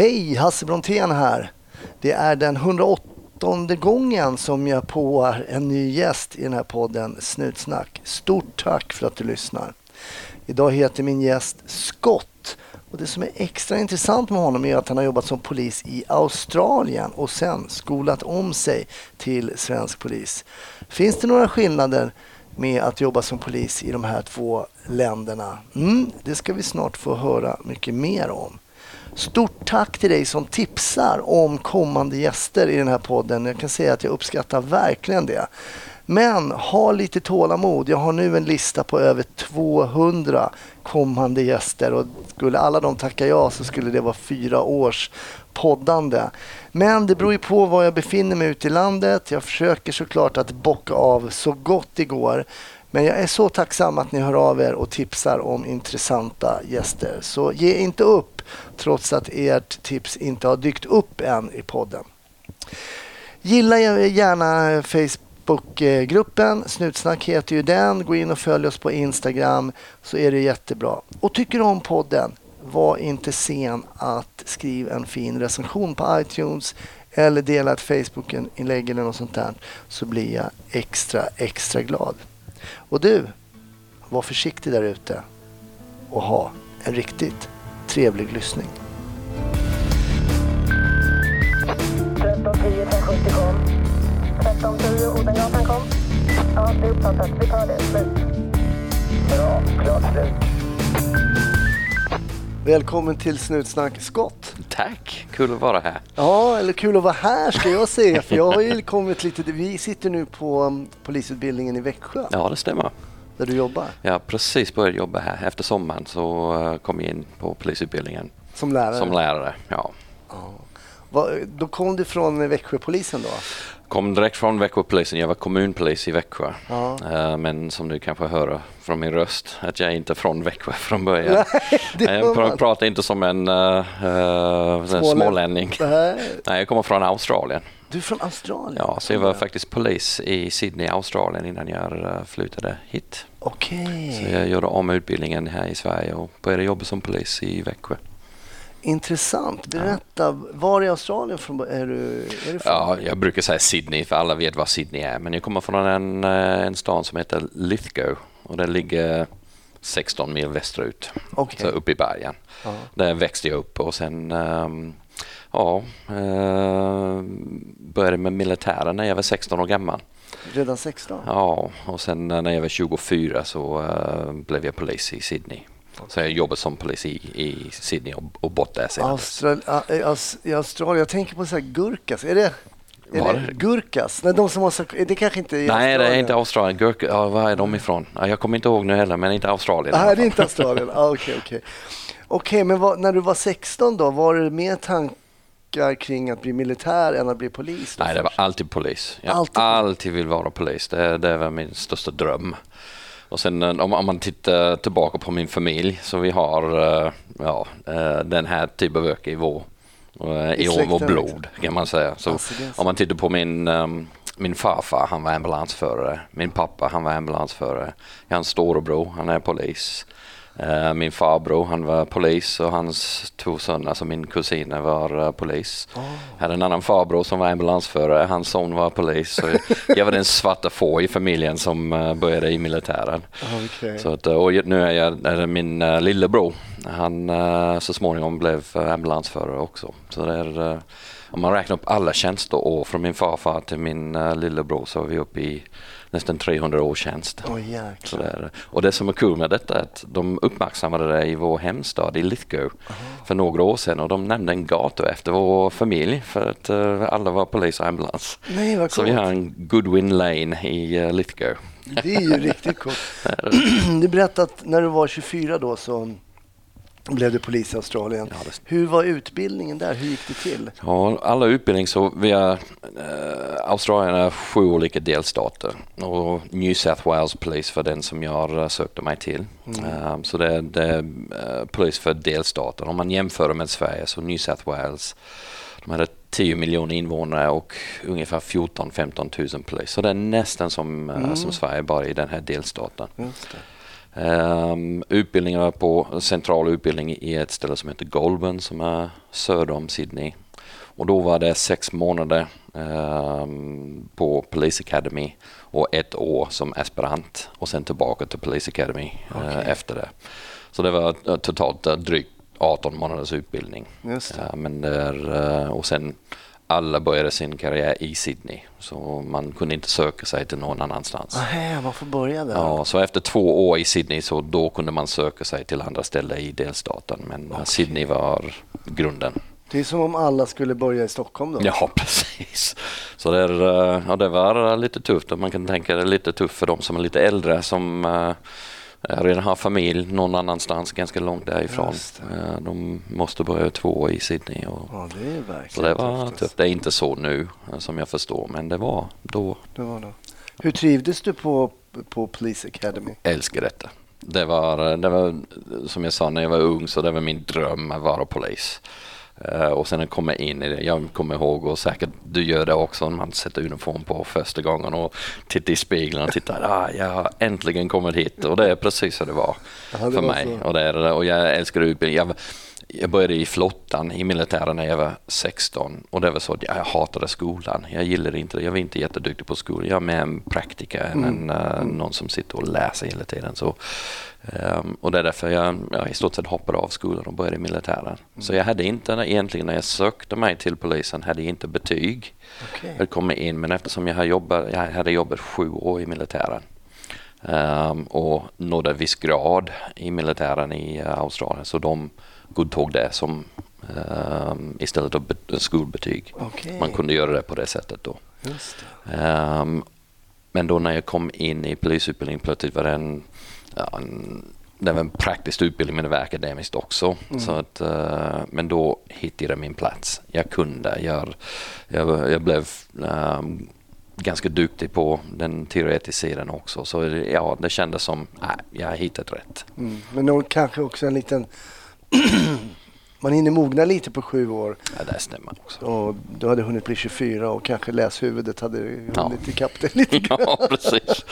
Hej, Hasse Brontén här. Det är den 108 gången som jag påar en ny gäst i den här podden Snutsnack. Stort tack för att du lyssnar. Idag heter min gäst Scott och det som är extra intressant med honom är att han har jobbat som polis i Australien och sen skolat om sig till svensk polis. Finns det några skillnader med att jobba som polis i de här två länderna? Mm, det ska vi snart få höra mycket mer om. Stort tack till dig som tipsar om kommande gäster i den här podden. Jag kan säga att jag uppskattar verkligen det. Men ha lite tålamod. Jag har nu en lista på över 200 kommande gäster och skulle alla de tacka ja så skulle det vara fyra års poddande. Men det beror ju på var jag befinner mig ute i landet. Jag försöker såklart att bocka av så gott det går. Men jag är så tacksam att ni hör av er och tipsar om intressanta gäster. Så ge inte upp trots att ert tips inte har dykt upp än i podden. Gilla gärna Facebookgruppen. Snutsnack heter ju den. Gå in och följ oss på Instagram så är det jättebra. Och tycker du om podden, var inte sen att skriva en fin recension på iTunes eller dela ett Facebook-inlägg eller något sånt där så blir jag extra, extra glad. Och du, var försiktig där ute och ha en riktigt trevlig lyssning. 1310 570 kom. 1310 Odengatan kom. Ja, det är uppfattat. Vi tar det. Slut. Bra. Klart slut. Välkommen till Snutsnack Skott. Tack, kul att vara här. Ja, eller kul att vara här ska jag säga. För jag har ju kommit lite, vi sitter nu på um, polisutbildningen i Växjö. Ja, det stämmer. Där du jobbar. Jag har precis börjat jobba här. Efter sommaren så uh, kom jag in på polisutbildningen. Som lärare? Som lärare, ja. ja. Då kom du från Växjöpolisen då? Kom direkt från Växjöpolisen. Jag var kommunpolis i Växjö. Ja. Uh, men som du kanske hör från min röst att jag är inte från Växjö från början. Nej, jag pr pratar inte som en uh, uh, smålänning. Nej. Nej, jag kommer från Australien. Du är från Australien? Ja, så jag var faktiskt polis i Sydney, Australien innan jag flyttade hit. Okej. Okay. Så jag gjorde om utbildningen här i Sverige och började jobba som polis i Växjö. Intressant. Berätta, var i Australien från, är du, är du från? Ja, jag brukar säga Sydney för alla vet vad Sydney är. Men jag kommer från en, eh, en stad som heter Lithgow och den ligger 16 mil västerut, okay. så uppe i bergen. Ja. Där växte jag upp och sen um, ja, uh, började med militären när jag var 16 år gammal. Redan 16? Ja, och sen när jag var 24 så uh, blev jag polis i Sydney. Så jag jobbat som polis i, i Sydney och, och bott där sen. Austral, I Australien, jag tänker på så här gurkas. Är det, är det gurkas? Nej, de som har så, det kanske inte är Nej, det är inte Australien. Gurka, ja, var är de ifrån? Ja, jag kommer inte ihåg nu heller, men inte Australien. Nej, det är inte Australien. ah, Okej, okay, okay. okay, men vad, när du var 16 då, var det mer tankar kring att bli militär än att bli polis? Nej, det var alltid polis. Jag alltid, alltid vill vara polis. Det, det var min största dröm. Och sen eh, om, man tittar tillbaka på min familj så vi har eh, ja, eh, den här typen av böcker i vår, i, I vår blod kan man säga. Så alltså, om man tittar på min ehm, min farfar han var ambulansförare, min pappa han var ambulansförare, hans storebror han är polis, min farbror han var polis och hans två söner, alltså min kusin var uh, polis. Oh. Jag hade en annan farbror som var ambulansförare, hans son var polis. Så jag var den svarta få i familjen som uh, började i militären. Okay. Så att, och nu är jag är min lillebror, han så småningom blev ambulansförare också. Så det är, om man räknar upp alla tjänsteår från min farfar till min lillebror så är vi uppe i nästan 300 års tjänst. Oh. Och det som är kul med detta är att de uppmärksammade det i vår hemstad i Lithgow -huh. för några år sedan och de nämnde en gata efter vår familj för att uh, alla var polis och ambulans. Nej, vad Så vi har en Goodwin Lane i uh, Lithgow. Det är ju riktigt coolt. du berättade att när du var 24 då så blev du polis i Australien. Ja, det... Hur var utbildningen där? Hur gick det till? Ja, alla utbildningar så vi har, eh, Australien är sju olika delstater och New South Wales Police för den som jag eh, sökte mig till. Mm. Um, så det, det är uh, polis för delstaten. Om man jämför med Sverige så New South Wales de hade 10 miljoner invånare och ungefär 14-15 000 polis. Så det är nästan som, mm. som Sverige bara i den här delstaten. Um, utbildningen var på central utbildning i ett ställe som heter Goulburn som är söder om Sydney. Och då var det sex månader um, på Police Academy och ett år som aspirant och sen tillbaka till Police Academy okay. uh, efter det. Så det var uh, totalt uh, drygt 18 månaders utbildning. Just det. men där, och sen alla började sin karriär i Sydney så man kunde inte söka sig till någon annanstans. Aha, man får börja där? Ja, så efter två år i Sydney så då kunde man söka sig till andra ställen i delstaten men okay. Sydney var grunden. Det är som om alla skulle börja i Stockholm då? Ja, precis. Så det, är, ja, det var lite tufft och man kan tänka det är lite tufft för de som är lite äldre som uh, redan har familj någon annanstans ganska långt därifrån. Det. De måste börja två i Sydney. Och, ja, det så det var tufft. tufft. Det är inte så nu som jag förstår, men det var då. Det var då. Hur trivdes du på, på Police Academy? Jag älskar detta. Det var, det var som jag sa när jag var ung så det var min dröm att vara polis. Uh, och sen kommer in i det. Jag kommer ihåg och säkert du gör det också när man sätter uniform på första gången och tittar i spegeln och tittar. Ah, jag har äntligen kommit hit och det är precis så det var Aha, det för var mig. Och, det är, och jag älskar utbildning. Jag, jag började i flottan i militären när jag var 16 och det var så att jag hatade skolan. Jag gillade inte det. Jag var inte jätteduktig på skolan. Jag är mer en praktiker än mm. en, uh, någon som sitter och läser hela tiden. Så, um, och det är därför jag, jag i stort sett hoppade av skolan och började i militären. Mm. Så jag hade inte egentligen när jag sökte mig till polisen hade jag inte betyg. Okay. Jag kom in men eftersom jag hade jobbat, jag hade jobbat sju år i militären um, och nådde viss grad i militären i uh, Australien så de godtog det som um, istället för skolbetyg. Okay. Man kunde göra det på det sättet då. Men då när jag kom in i polisutbildningen plötsligt var det en, ja, det var en praktisk utbildning men det var akademiskt också. Mm. Så att, uh, men då hittade jag min plats. Jag kunde. Jag, jag, jag blev um, ganska duktig på den teoretiska sidan också. Så ja, det kändes som att jag har hittat rätt. Mm. Men då kanske också en liten man hinner mogna lite på sju år. Ja, det stämmer också. Och du hade hunnit bli 24 och kanske läshuvudet hade hunnit ja. ikapp dig lite grann. Ja, precis.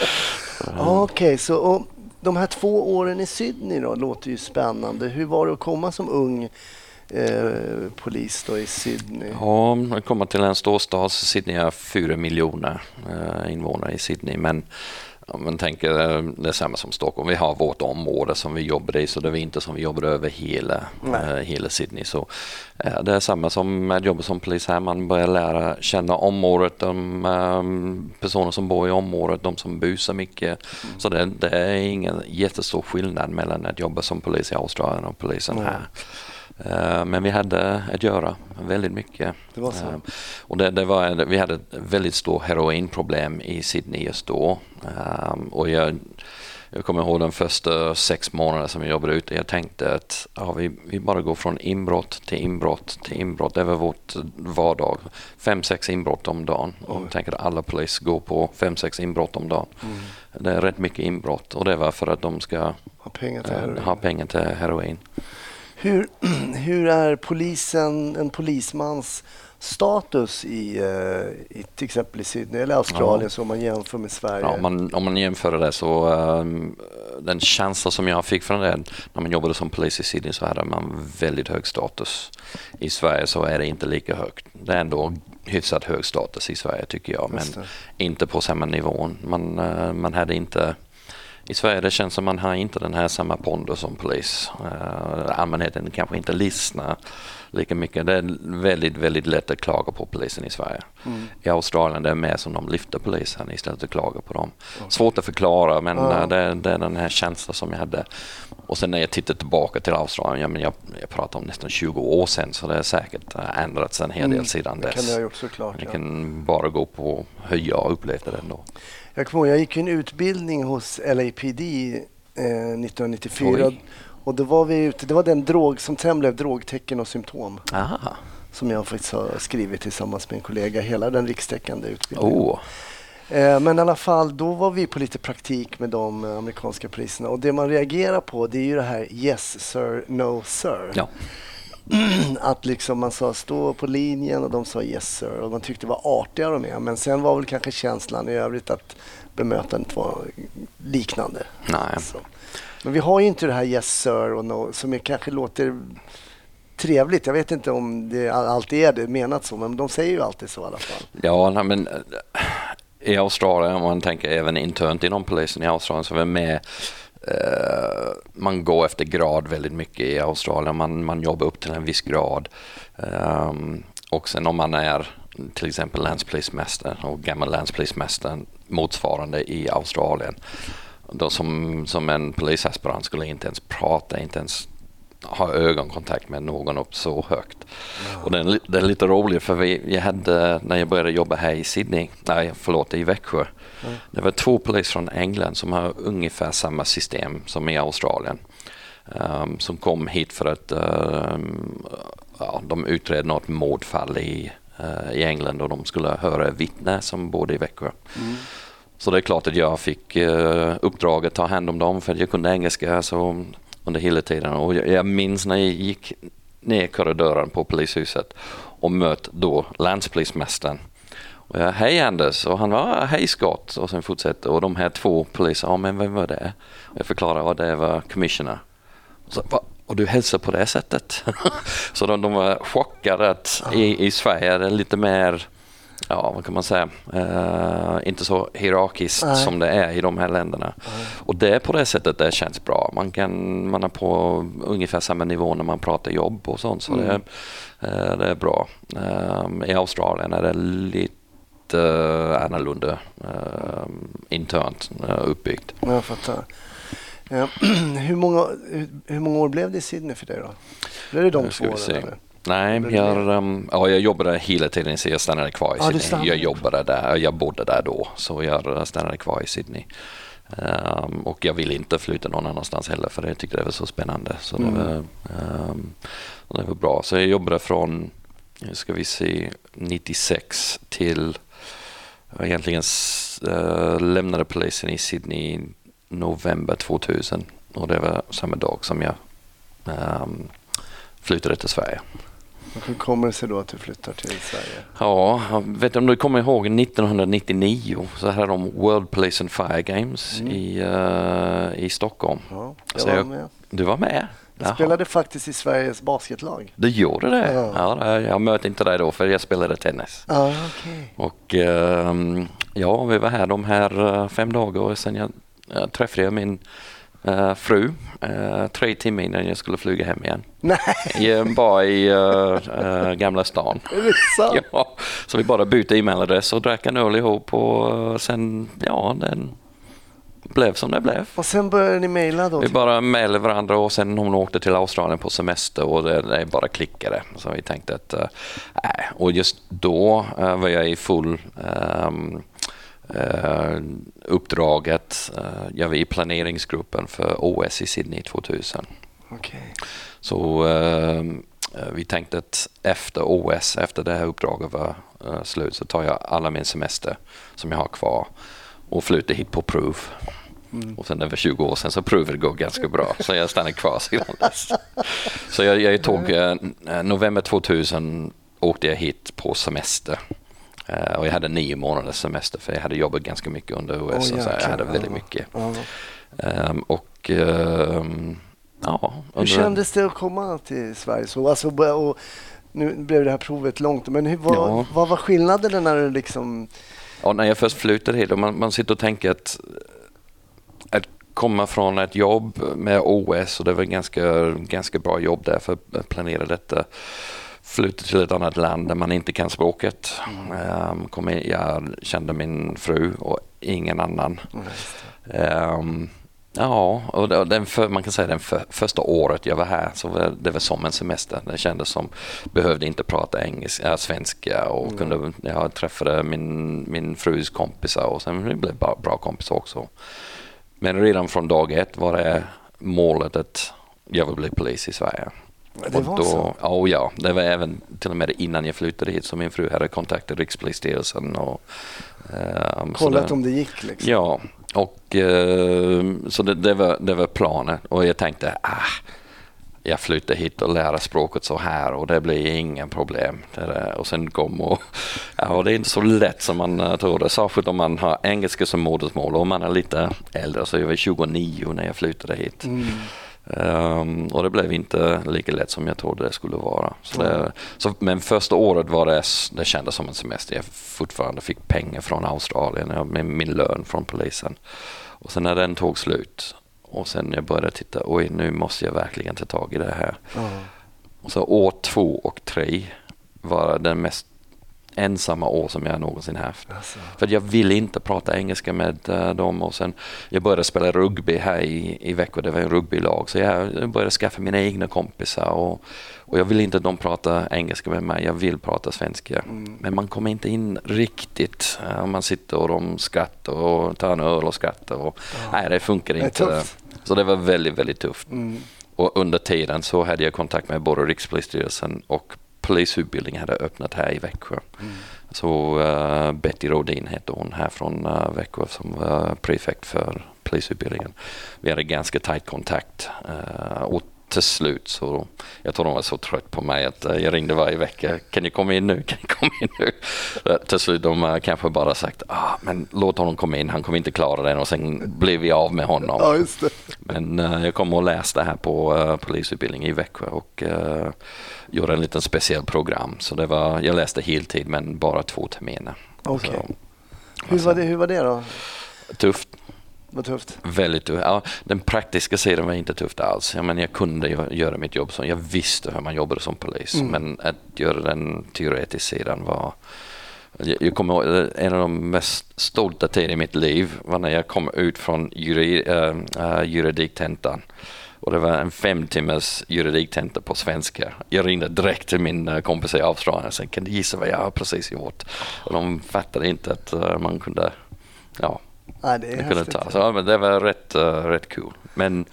Okej, okay, så och de här två åren i Sydney då låter ju spännande. Hur var det att komma som ung eh, polis då i Sydney? Ja, att komma till en storstad. Sydney har fyra miljoner eh, invånare i Sydney, men om man tänker eh, det är samma som Stockholm. Vi har vårt område som vi jobbar i så det är inte som vi jobbar över hela, äh, hela Sydney. Så, äh, det är samma som med jobbet som polis här. Man börjar lära känna området, de um, personer som bor i området, de som busar mycket. Mm. Så det, det, är ingen jättestor skillnad mellan att jobba som polis i Australien och polisen mm. här. Eh, men vi hade att göra väldigt mycket. Det var så. Eh, och det, det, var, vi hade ett väldigt stort heroinproblem i Sydney just då. Eh, och jag, jag kommer ihåg de första sex månaderna som jag jobbade ute. Jag tänkte att ja, vi, vi bara går från inbrott till inbrott till inbrott. Det var vårt vardag. Fem, sex inbrott om dagen. Och jag tänker att alla poliser går på fem, sex inbrott om dagen. Mm. Det är rätt mycket inbrott och det var för att de ska ha pengar till heroin. Ha pengar till heroin. Hur, hur är polisen, en polismans status i, eh, i till exempel i Sydney eller Australien ja. så om man jämför med Sverige? Ja, om, man, om man jämför det så um, den känsla som jag fick från det när man jobbade som polis i Sydney så hade man väldigt hög status. I Sverige så är det inte lika högt. Det är ändå hyfsat hög status i Sverige tycker jag men inte på samma nivå. Man, uh, man hade inte i Sverige det känns som man har inte den här samma pondus som polis. Uh, allmänheten kanske inte lyssnar lika mycket. Det är väldigt, väldigt lätt att klaga på polisen i Sverige. Mm. I Australien det är mer som de lyfter polisen istället för att klaga på dem. Okay. Svårt att förklara men ja. Eh, det, det, är den här känslan som jag hade. Och sen när jag tittar tillbaka till Australien, ja, men jag, jag pratar om nästan 20 år sedan så det har säkert eh, ändrats en hel del mm. sedan dess. Det kan det ha gjort såklart. Jag ja. kan bara gå på hur jag upplevde det ändå. Jag kommer ihåg, jag gick en utbildning hos LAPD eh, 1994 Oj. och då var vi ute, det var den drog som sen blev drogtecken och symptom. Aha. Som jag faktiskt har skrivit tillsammans med en kollega, hela den rikstäckande utbildningen. Oh. Eh, men i alla fall, då var vi på lite praktik med de amerikanska poliserna och det man reagerar på det är ju det här yes sir, no sir. Ja. att liksom man sa stå på linjen och de sa yes sir och man tyckte det var artiga de är. Men sen var väl kanske känslan i övrigt att bemötandet var liknande. Nej. Så. Men vi har ju inte det här yes sir och no, som är, kanske låter trevligt. Jag vet inte om det alltid är det menat så, men de säger ju alltid så i alla fall. Ja, nej, men i Australien, om man tänker även internt inom polisen i Australien, så är vi med Uh, man går efter grad väldigt mycket i Australien. Man, man jobbar upp till en viss grad. Um, och sen om man är till exempel länspolismästare och gammal länspolismästare motsvarande i Australien. Då som, som en polisaspirant skulle inte ens prata, inte ens ha ögonkontakt med någon upp så högt. Mm. Och det är, det är, lite roligt för vi, jag hade, när jag började jobba här i Sydney, nej förlåt i Växjö, mm. det var två poliser från England som har ungefär samma system som i Australien. Um, som kom hit för att um, ja, de utredde något mordfall i, uh, i England och de skulle höra vittne som bodde i Växjö. Mm. Så det är klart att jag fick uh, uppdraget att ta hand om dem för jag kunde engelska. Så under hela tiden. Och jag, jag minns när jag gick ner korridoren på polishuset och mötte då länspolismästaren. Och jag, hej Anders och han var hej Scott och sen fortsätter och de här två poliserna, ja men vem var det? Och jag förklarade att det var commissioner. Och, så, och du hälsar på det sättet? så de, de var chockade att i, i Sverige är det lite mer ja, vad kan man säga, uh, inte så hierarkiskt Nej. som det är i de här länderna. Nej. Och det på det sättet det känns bra. Man, kan, man är på ungefär samma nivå när man pratar jobb och sånt. Så mm. det, uh, det är bra. Uh, I Australien är det lite uh, annorlunda uh, internt uh, uppbyggt. Jag fattar. hur, många, hur, hur, många år blev det i Sydney för dig då? Blev det de två åren? Nej, jag, um, ja, jag jobbade hela tiden så jag stannade kvar i ja, Sydney. Jag jobbade där, jag bodde där då så jag stannade kvar i Sydney. Um, och jag ville inte flytta någon annanstans heller för jag tyckte det var så spännande. Så mm. det, var, um, det var bra. Så jag jobbade från, ska vi se, 96 till egentligen uh, lämnade polisen i Sydney i november 2000 och det var samma dag som jag um, flyttade till Sverige. Hur kommer det sig då att du flyttar till Sverige? Ja, vet du om du kommer ihåg 1999 så hade de World Police and Fire Games mm. i, uh, i Stockholm. Ja, jag så var med. Du var med? Jag spelade faktiskt i Sveriges basketlag. Du gjorde det? Ja. ja jag mötte inte dig då för jag spelade tennis. Ja, okay. Och uh, ja, vi var här de här uh, fem dagarna och sen jag, jag träffade min uh, fru uh, tre timmar innan jag skulle flyga hem igen. Nej. Jag bara i uh, Gamla stan. Är det sant? Ja, så vi bara bytte e-mailadress och drack en öl ihop och sen, ja, den blev som det blev. Och sen började ni mejla då? Vi bara mejlade varandra och sen hon åkte till Australien på semester och det, det bara klickade. Så vi tänkte att, äh, och just då äh, var jag i full Uh, uppdraget, uh, jag var i planeringsgruppen för OS i Sydney 2000. Okay. Så uh, vi tänkte att efter OS, efter det här uppdraget var slut, så tar jag alla min semester som jag har kvar och flyttar hit på prov. Mm. Och sen det var 20 år sedan så provet går ganska bra så jag stannar kvar sedan dess. Så jag, jag tog november 2000 åkte jag hit på semester Eh, och jag hade nio månaders semester för jag hade jobbat ganska mycket under OS. Oh, så jag hade väldigt mycket. Ja. Um, och um, ja. Hur kändes det att komma till Sverige? Så, alltså, och, nu blev det här provet långt, men hur, vad, ja. vad var skillnaden när du liksom... Ja, när jag först flyttade hit, och man, man sitter och tänker att komma från ett jobb med OS och det var ganska, ganska bra jobb där för att planera detta flytta till ett annat land där man inte kan språket. Um, kom in, jag kände min fru och ingen annan. Um, ja, och den för, man kan säga den för, första året jag var här så var det var som en semester. Det kändes som behövde inte prata engelska, svenska och mm. kunde, jag träffade min, min frus kompisar och sen blev bra, bra kompisar också. Men redan från dag ett var det målet att jag vill bli polis i Sverige. Det var då, så? Oh ja, det var även till och med innan jag flyttade hit som min fru hade kontaktat Rikspolisstyrelsen. Och, um, Kollat om det gick liksom? Ja, och uh, så det, det, var, det var planen och jag tänkte ah, jag flyttade hit och lärde språket så här och det blir inga problem. Och sen kom och, ja, det är inte så lätt som man uh, tror det, särskilt om man har engelska som modersmål och man är lite äldre, så jag var 29 när jag flyttade hit. Mm. Um, och det blev inte lika lätt som jag trodde det skulle vara. Så det, så, men första året var det, det kändes som en semester. Jag fortfarande fick pengar från Australien med min lön från polisen. Och sen när den tog slut och sen jag började titta, oj nu måste jag verkligen ta tag i det här. Mm. Och så år två och tre var den mest ensamma år som jag någonsin haft. Alltså. För jag ville inte prata engelska med uh, dem och sen jag började spela rugby här i, i Växjö, det var en rugbylag, så jag började skaffa mina egna kompisar och, och jag vill inte att de pratar engelska med mig, jag vill prata svenska. Mm. Men man kommer inte in riktigt uh, man sitter och de skrattar och tar en öl och skrattar. Och, ja. Nej, det funkar det inte. Så det var väldigt, väldigt tufft. Mm. Och under tiden så hade jag kontakt med både Rikspolisstyrelsen och polisutbildning hade öppnat här i Växjö. Mm. Så uh, Betty Rodin heter hon här från uh, Växjö som var prefekt för polisutbildningen. Vi hade ganska tajt kontakt uh, och till slut så, jag tror de var så trött på mig att jag ringde varje vecka. Kan ni komma in nu? Kan ni komma in nu? till slut de kanske bara sagt, ah, men låt honom komma in, han kommer inte klara det och sen blev vi av med honom. Ja, men jag kom och läste här på polisutbildningen i Växjö och gjorde en liten speciell program. Så det var, jag läste heltid men bara två terminer. Okay. hur, var det, hur var det då? Tufft. Vad tufft? Väldigt tufft. Ja, den praktiska sidan var inte tufft alls. Jag, men jag kunde göra mitt jobb, så jag visste hur man jobbade som polis. Mm. Men att göra den teoretiska sidan var... Jag kommer ihåg, en av de mest stolta tiderna i mitt liv var när jag kom ut från jurid, äh, äh, juridiktentan. Och det var en fem timmars juridiktenta på svenska. Jag ringde direkt till min eh, kompis i Australien och sa, kan du gissa vad jag har precis gjort? Och de fattade inte att man kunde, ja, ja det kunde ta. Så, men det var rätt, uh, rätt cool. Men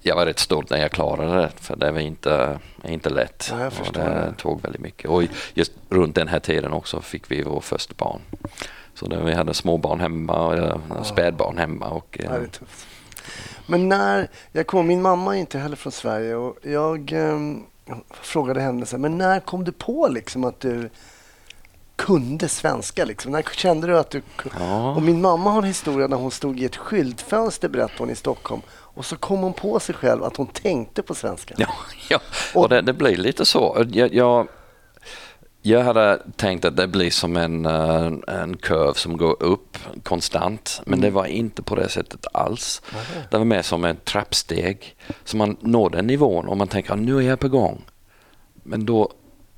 jag var rätt stolt när jag klarade det, för det var inte, inte lätt. Ja, jag och det tog väldigt mycket. Och just runt den här tiden också fick vi vår första barn. Så det, vi hade småbarn hemma och ja. spädbarn hemma. Och, ja, det är tufft. Men när jag kom, min mamma är inte heller från Sverige och jag eh, frågade henne så här, men när kom du på liksom att du kunde svenska? Liksom? När kände du att du ja. Och min mamma har en historia när hon stod i ett skyltfönster, berättade hon, i Stockholm. Och så kom hon på sig själv att hon tänkte på svenska. Ja, ja. och, det, det blir lite så. Jag, jag jag hade tänkt att det blir som en, eh, en kurv som går upp konstant, men mm. det var inte på det sättet alls. Mm. Det var mer som ett trappsteg. Så man nådde en nivån och man tänker att nu är jag på gång. Men då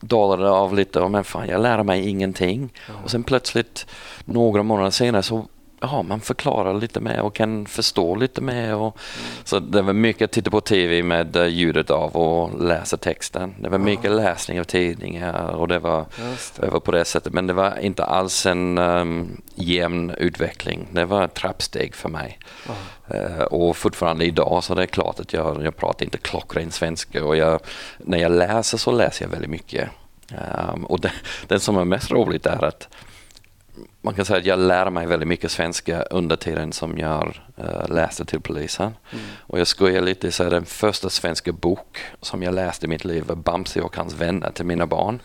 dalade det av lite och men fan jag lär mig ingenting. Mm. Och sen plötsligt några månader senare så ja, man förklarar lite mer och kan förstå lite mer. Och. Så det var mycket att titta på tv med eh, ljudet av och läsa texten. Det var mycket ja. läsning av tidningar och det var, det. det. var på det sättet. Men det var inte alls en um, jämn utveckling. Det var ett trappsteg för mig. Ja. Uh, och fortfarande idag så det är klart att jag, jag pratar inte klockren svenska och jag, när jag läser så läser jag väldigt mycket. Um, och det, det som är mest roligt är att man kan säga att jag lär mig väldigt mycket svenska under tiden som jag uh, läste till polisen. Mm. Och jag skojar lite, så den första svenska bok som jag läste i mitt liv var Bamse och hans vänner till mina barn.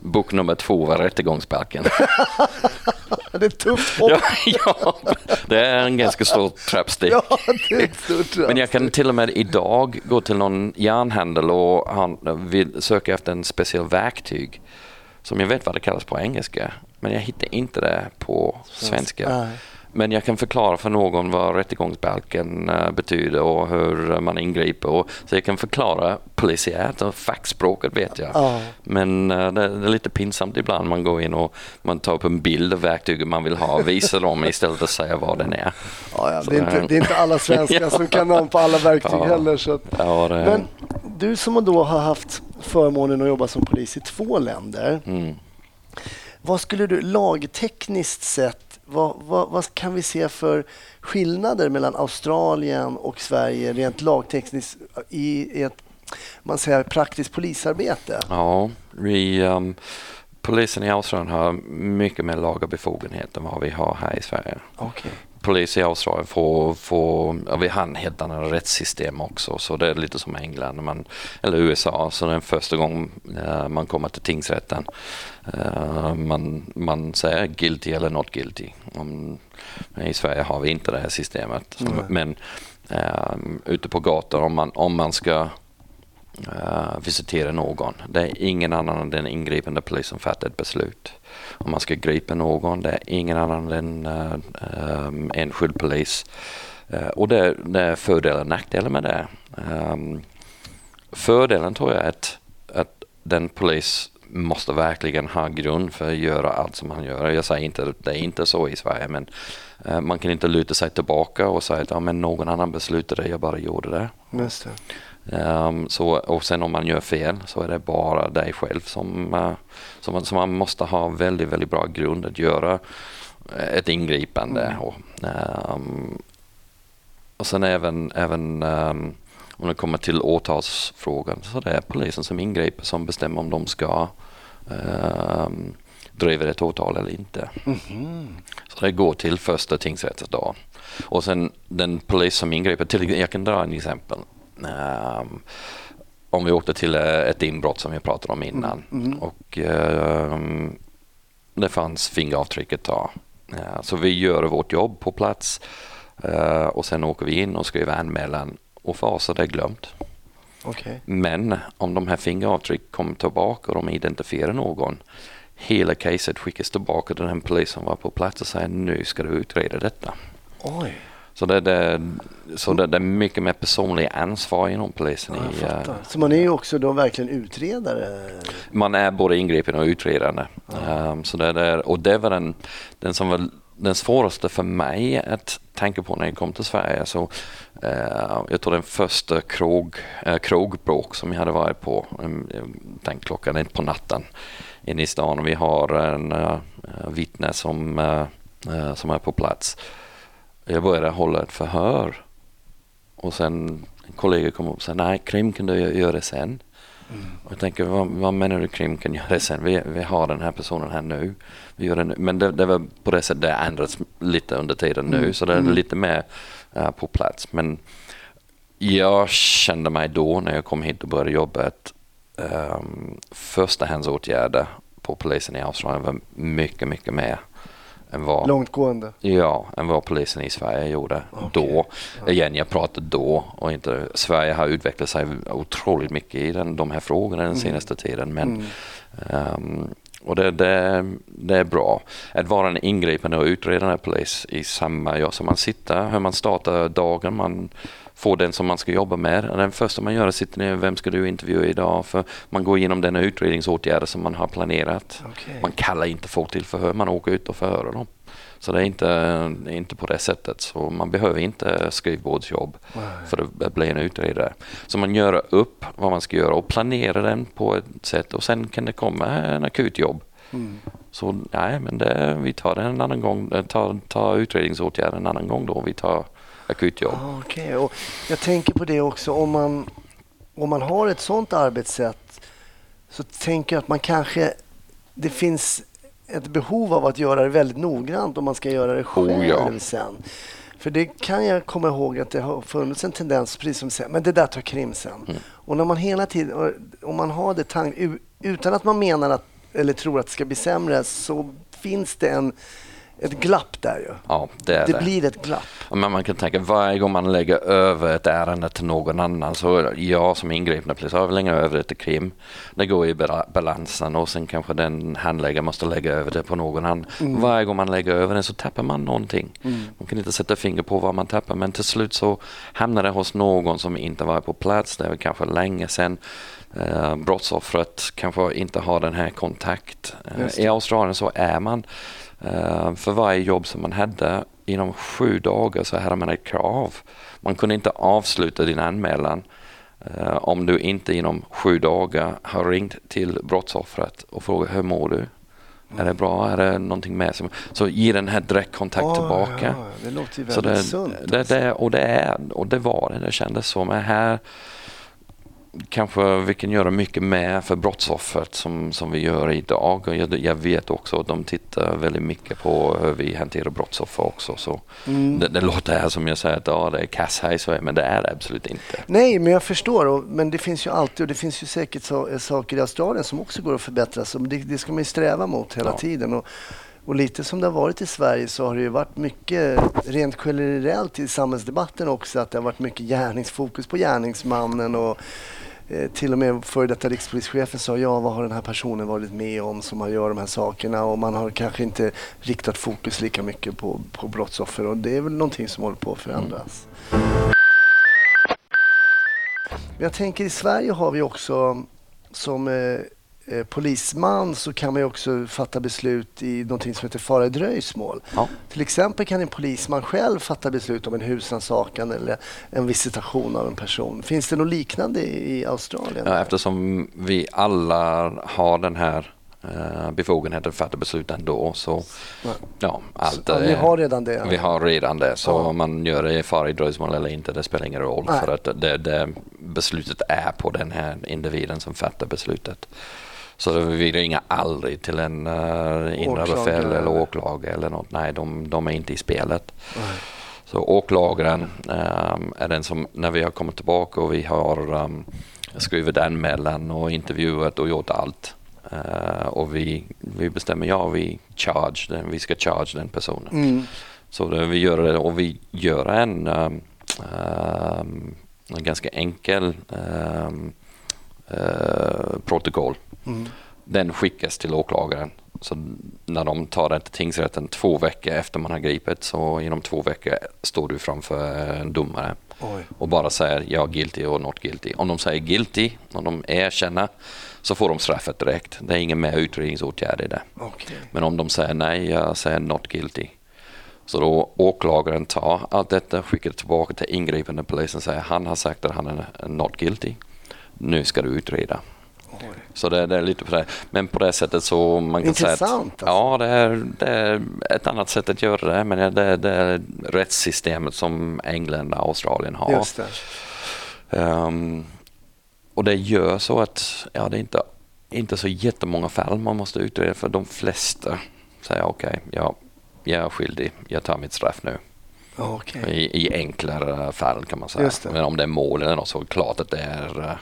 Bok nummer två var Rättegångsbalken. det är tufft ja, ja, det är en ganska stor trappsteg. Ja, Men jag kan till och med idag gå till någon järnhandel och han vill söka efter en speciell verktyg som jag vet vad det kallas på engelska. Men jag hittar inte det på svenska. Men jag kan förklara för någon vad rättegångsbalken eh, betyder och hur man ingriper. Och, så jag kan förklara polisiärt och fackspråket vet jag. Ja. Men uh, det, är lite pinsamt ibland. Man går in och man tar upp en bild av verktyget man vill ha och visar dem istället för att säga vad den är. Ja, ja. Det, är inte, det är inte alla svenskar ja. som kan namn på alla verktyg heller. Så att. Men du som då har haft förmånen att jobba som polis i två länder. Mm. Vad skulle du lagtekniskt sett, vad, vad, vad, kan vi se för skillnader mellan Australien och Sverige rent lagtekniskt i ett man säger, praktiskt polisarbete? Ja, vi, um, polisen i Australien har mycket mer laga befogenheter än vad vi har här i Sverige. Okay. Polis i Australien får, får ja, vi har helt annat rättssystem också så det är lite som England man, eller USA så det är första gången uh, man kommer till tingsrätten uh, man, man säger guilty eller not guilty. Um, I Sverige har vi inte det här systemet mm. men uh, ute på gatan om man, om man ska uh, visitera någon. Det är ingen annan än den ingripande polisen fattar ett beslut. Om man ska gripa någon, det är ingen annan än uh, um, enskild polis. Uh, och det, det är fördelar och nackdelar med det. Um, fördelen tror jag är att, att den polis måste verkligen ha grund för att göra allt som han gör. Jag säger inte att det är inte så i Sverige men uh, man kan inte luta sig tillbaka och säga att ja, men någon annan beslutade, jag bara gjorde det. Just det. Um, så, och sen om man gör fel så är det bara dig själv som, uh, som, som man måste ha väldigt, väldigt bra grund att göra ett ingripande. Mm. Och, um, och sen även, även um, om det kommer till åtalsfrågan så det är polisen som ingriper som bestämmer om de ska um, driva ett åtal eller inte. Mm. Så det går till första tingsrättens dag. Och sen den polis som ingriper, till, jag kan dra en exempel. Um, om vi åkte till eh, ett inbrott som vi pratade om innan mm. Mm. och um, det fanns fingeravtryck att ta. Uh, så vi gör vårt jobb på plats uh, och sen åker vi in och skriver anmälan och för oss är det glömt. Okay. Men om de här fingeravtryck kommer tillbaka och de identifierar någon hela caset skickas tillbaka till den polis som var på plats och säger nu ska du utreda detta. Oj. Så det, det, så det, det är mycket mer personligt ansvar inom polisen. Ja, i, uh, så man är ju också då verkligen utredare? Man är både ingripande och utredande. Ja. Um, så det, det, och det var den, den som var den svåraste för mig att tänka på när jag kom till Sverige. Så, uh, jag tror den första krog, uh, krogbråk som jag hade varit på, um, den klockan är på natten inne i stan vi har en uh, vittne som, uh, som är på plats. Jag började hålla ett förhör och sen en kollega kom upp och sa nej, Krim kan du göra sen. Mm. Och jag tänker, vad, vad, menar du Krim kan göra sen? Vi, vi har den här personen här nu. Vi gör det nu. Men det, det var på det sättet det ändrats lite under tiden nu mm. så det är mm. lite mer uh, på plats. Men jag kände mig då när jag kom hit och började jobba att um, förstahandsåtgärder på polisen i Australien var mycket, mycket mer än vad, Långtgående? Ja, än vad polisen i Sverige gjorde okay. då. Igen, jag pratar då och inte... Sverige har utvecklat sig otroligt mycket i den, de här frågorna den mm. senaste tiden. Men, mm. um, och det, det, det, är bra. Att vara en ingripande och utredande polis i samma, ja, som man sitter, hur man startar dagen, man får den som man ska jobba med. Den första man gör är att sitta ner, vem ska du intervjua idag? För man går igenom den utredningsåtgärder som man har planerat. Okay. Man kallar inte folk till förhör, man åker ut och förhör dem. Så det är inte, det är inte på det sättet. Så man behöver inte skrivbordsjobb Nej. för att bli en utredare. Så man gör upp vad man ska göra och planerar den på ett sätt och sen kan det komma en akutjobb. Mm. Så nej, men det, vi tar det en annan gång, tar, tar utredningsåtgärder en annan gång då. Vi tar akutjobb. Ah, okay. och jag tänker på det också, om man, om man har ett sådant arbetssätt så tänker jag att man kanske, det finns ett behov av att göra det väldigt noggrant om man ska göra det själv oh, ja. sen. För det kan jag komma ihåg att det har funnits en tendens, precis som du säger, men det där tar krim sen. Mm. Och när man hela tiden, om man har det tank, utan att man menar att, eller tror att det ska bli sämre, så finns det en ett glapp där ju. Ja, det är det. det. blir ett glapp. Men man kan tänka varje gång man lägger över ett ärende till någon annan så jag som ingripande polis lägger över det till krim. Det går i balansen och sen kanske den handläggaren måste lägga över det på någon annan. Mm. Varje gång man lägger över det så tappar man någonting. Mm. Man kan inte sätta finger på vad man tappar men till slut så hamnar det hos någon som inte var på plats. Det är kanske länge sedan. Eh, brottsoffret kanske inte har den här kontakt. Eh, I Australien så är man för varje jobb som man hade inom sju dagar så hade man ett krav. Man kunde inte avsluta din anmälan eh, om du inte inom sju dagar har ringt till brottsoffret och frågat hur mår du? Är det bra? Är det någonting mer? Som, så ge den här direktkontakt oh, tillbaka. Ja, det låter ju väldigt så det, sunt. Det, det, och, det är, och det var det. Det kändes så. Men här kanske vi kan göra mycket mer för brottsoffret som, som vi gör idag. Jag, jag vet också att de tittar väldigt mycket på hur vi hanterar brottsoffer också. Så mm. det, det, låter här som jag säger att ja, det är kass här i Sverige, men det är det absolut inte. Nej, men jag förstår. Och, men det finns ju alltid, och det finns ju säkert så, saker i Australien som också går att förbättra. Så det, det ska man ju sträva mot hela ja. tiden. Och, och lite som det har varit i Sverige så har det ju varit mycket, rent generellt i samhällsdebatten också, att det har varit mycket gärningsfokus på gärningsmannen och eh, till och med före detta rikspolischefen sa ja, vad har den här personen varit med om som har gjort de här sakerna? Och man har kanske inte riktat fokus lika mycket på, på brottsoffer. Och det är väl någonting som håller på att förändras. Men jag tänker i Sverige har vi också som eh, polisman så kan man också fatta beslut i någonting som heter fara i dröjsmål. Ja. Till exempel kan en polisman själv fatta beslut om en husrannsakan eller en visitation av en person. Finns det något liknande i Australien? Ja, eftersom vi alla har den här eh, befogenheten att fatta beslut ändå. Så, ja, allt, så, ni har redan det? Vi har redan det. Så ja. om man gör det i fara i dröjsmål eller inte, det spelar ingen roll. Nej. För att det, det, beslutet är på den här individen som fattar beslutet. Så vi ringer aldrig till en uh, inre befäl eller åklagare eller något. Nej, de, de är inte i spelet. Nej. Så åklagaren um, är den som, när vi har kommit tillbaka och vi har um, skrivit anmälan och intervjuat och gjort allt. Uh, och vi, vi bestämmer, ja vi charge den, vi ska charge den personen. Mm. Så det, vi gör det och vi gör en, um, en ganska enkel uh, protokoll Mm. Den skickas till åklagaren. Så när de tar den till tingsrätten två veckor efter man har gripit så inom två veckor står du framför en domare Oj. och bara säger ja guilty och not guilty. Om de säger guilty, om de erkänner så får de straffet direkt. Det är ingen mer utredningsåtgärd i det. Okay. Men om de säger nej, jag säger not guilty. Så då åklagaren tar allt detta, skickar det tillbaka till ingripande polisen och säger han har sagt att han är not guilty. Nu ska du utreda. Så det, det, är lite på det. Men på det sättet så man kan Intressant, säga att alltså. ja, det är, det är ett annat sätt att göra det. Men det, det är rättssystemet som England och Australien har. Just um, och det gör så att ja, det är inte, inte så jättemånga fall man måste utreda för de flesta säger okej, okay, ja, jag är skyldig, jag tar mitt straff nu. Okay. I, I, enklare fall kan man säga. Men om det är mål eller något så är det klart att det är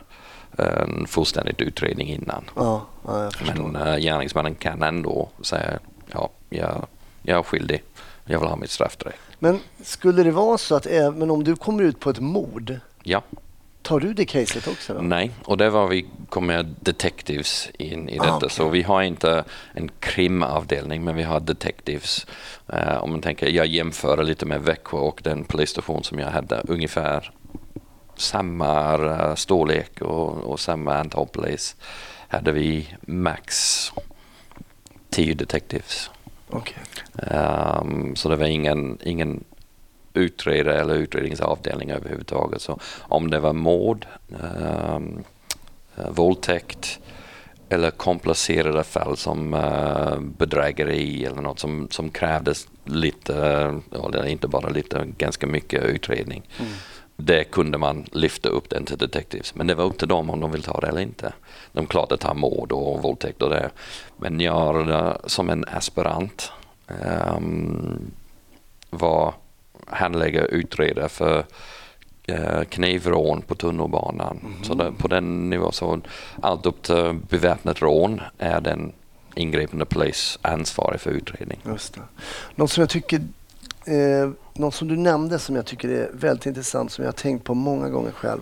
en fullständig utredning innan. Ja, ja, Men äh, gärningsmannen kan ändå säga ja, jag, jag är skyldig. Jag vill ha mitt straff direkt. Men skulle det vara så att även om du kommer ut på ett mord Ja. Tar du det caset också? Då? Nej, och det var vi kom med detectives in i ah, detta. Okay. Så vi har inte en krimavdelning, men vi har detectives. Uh, om man tänker, jag jämför lite med Växjö och den polisstation som jag hade ungefär samma eh, storlek och, och samma antal polis hade vi max 10 detectives. Okay. Um, ehm, så det var ingen, ingen utredare eller utredningsavdelning överhuvudtaget. Så om det var mord, um, våldtäkt eller komplicerade fall som uh, bedrägeri eller något som, som krävdes lite, eller inte bara lite, ganska mycket utredning. Mm det kunde man lyfta upp den till detectives. Men det var upp till dem om de vill ta det eller inte. De klart att ta mord och våldtäkt och det. Men jag som en aspirant um, var handläggare utredare för uh, knivrån på tunnelbanan. Mm. Så det, på den nivån så allt upp till beväpnat rån är den ingripande polis ansvarig för utredning. Just det. Något som jag tycker eh, något som du nämnde som jag tycker är väldigt intressant, som jag har tänkt på många gånger själv.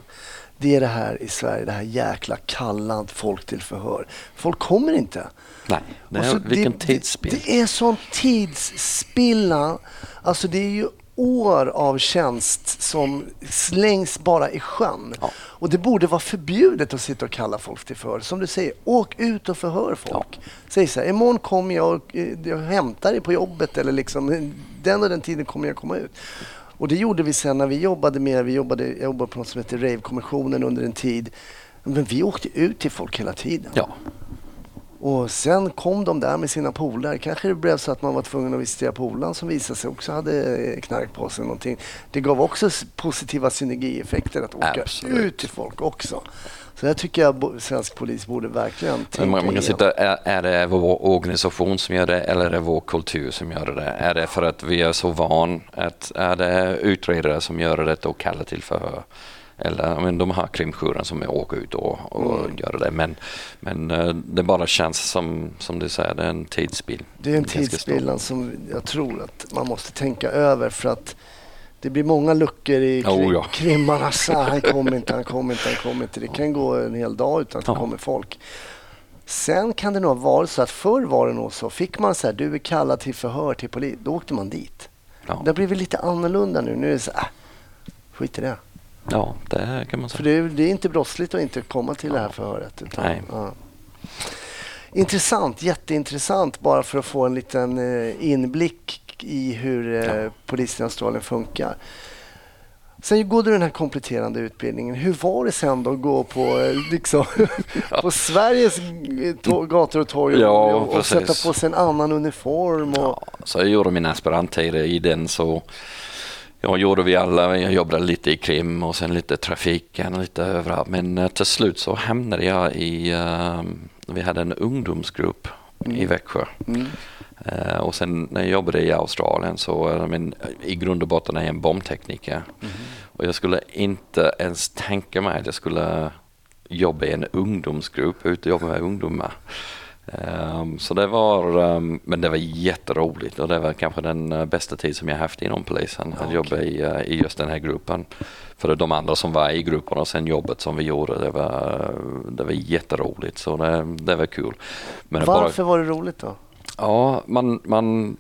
Det är det här i Sverige, det här jäkla kallat folk till förhör. Folk kommer inte. Nej, det är, vilken tidsspill. Det, det är sån tidsspilla. Alltså det är ju år av tjänst som slängs bara i sjön. Ja. Och det borde vara förbjudet att sitta och kalla folk till förhör. Som du säger, åk ut och förhör folk. Ja. Säg så här, imorgon kommer jag och eh, jag hämtar dig på jobbet eller liksom, den och den tiden kommer jag komma ut. Och det gjorde vi sen när vi jobbade med, vi jobbade, jag jobbade på något som heter Rave-kommissionen under en tid. Men vi åkte ut till folk hela tiden. Ja. Och sen kom de där med sina polare. Kanske det blev så att man var tvungen att visitera polaren som visade sig också hade knark på sig. Någonting. Det gav också positiva synergieffekter att åka Absolut. ut till folk också. Så det tycker jag svensk polis borde verkligen tänka man, man kan sitta, är, är det vår organisation som gör det eller är det vår kultur som gör det? Är det för att vi är så van? Att, är det utredare som gör det och kallar till förhör? Eller men de har krimjouren som åker ut och, och mm. gör det. Men, men eh, det bara känns som, som du säger, det är en tidsbild. Det är en tidsbild som jag tror att man måste tänka över för att det blir många luckor i krim, oh, ja. krimmarna. han kommer inte, han kommer inte, han kommer inte. Det kan gå en hel dag utan att det kommer folk. Sen kan det nog vara så att förr var det nog så. Fick man så här, du är kallad till förhör till polis, då åkte man dit. Ja. Det har blivit lite annorlunda nu. Nu är det så här, äh, skit i det. Ja, det kan man säga. För det är, det är inte brottsligt att inte komma till ja. det här förhöret. Utan, Nej. Ja. Intressant, jätteintressant bara för att få en liten eh, inblick i hur eh, ja. polisen i Australien funkar. Sen går du den här kompletterande utbildningen. Hur var det sen då att gå på, eh, liksom, ja. på Sveriges gator och torg ja, och, och sätta på sig en annan uniform? Och... Ja, så jag gjorde min aspiranttid i den så jag gjorde vi alla. Jag jobbade lite i krim och sen lite trafiken, lite överallt. Men uh, till slut så hamnade jag i, uh, vi hade en ungdomsgrupp mm. i Växjö. Mm. Uh, och sen när jag jobbade i Australien så, men, i grund och botten är jag en bombtekniker. Mm. Och jag skulle inte ens tänka mig att jag skulle jobba i en ungdomsgrupp, ute och jobba med ungdomar. Um, så det var, um, men det var jätteroligt och det var kanske den uh, bästa tid som jag haft inom polisen, att okay. jobba i, uh, i just den här gruppen. För de andra som var i gruppen och sen jobbet som vi gjorde, det var, det var jätteroligt så det, det var kul. Men Varför bara, var det roligt då? Ja, man, man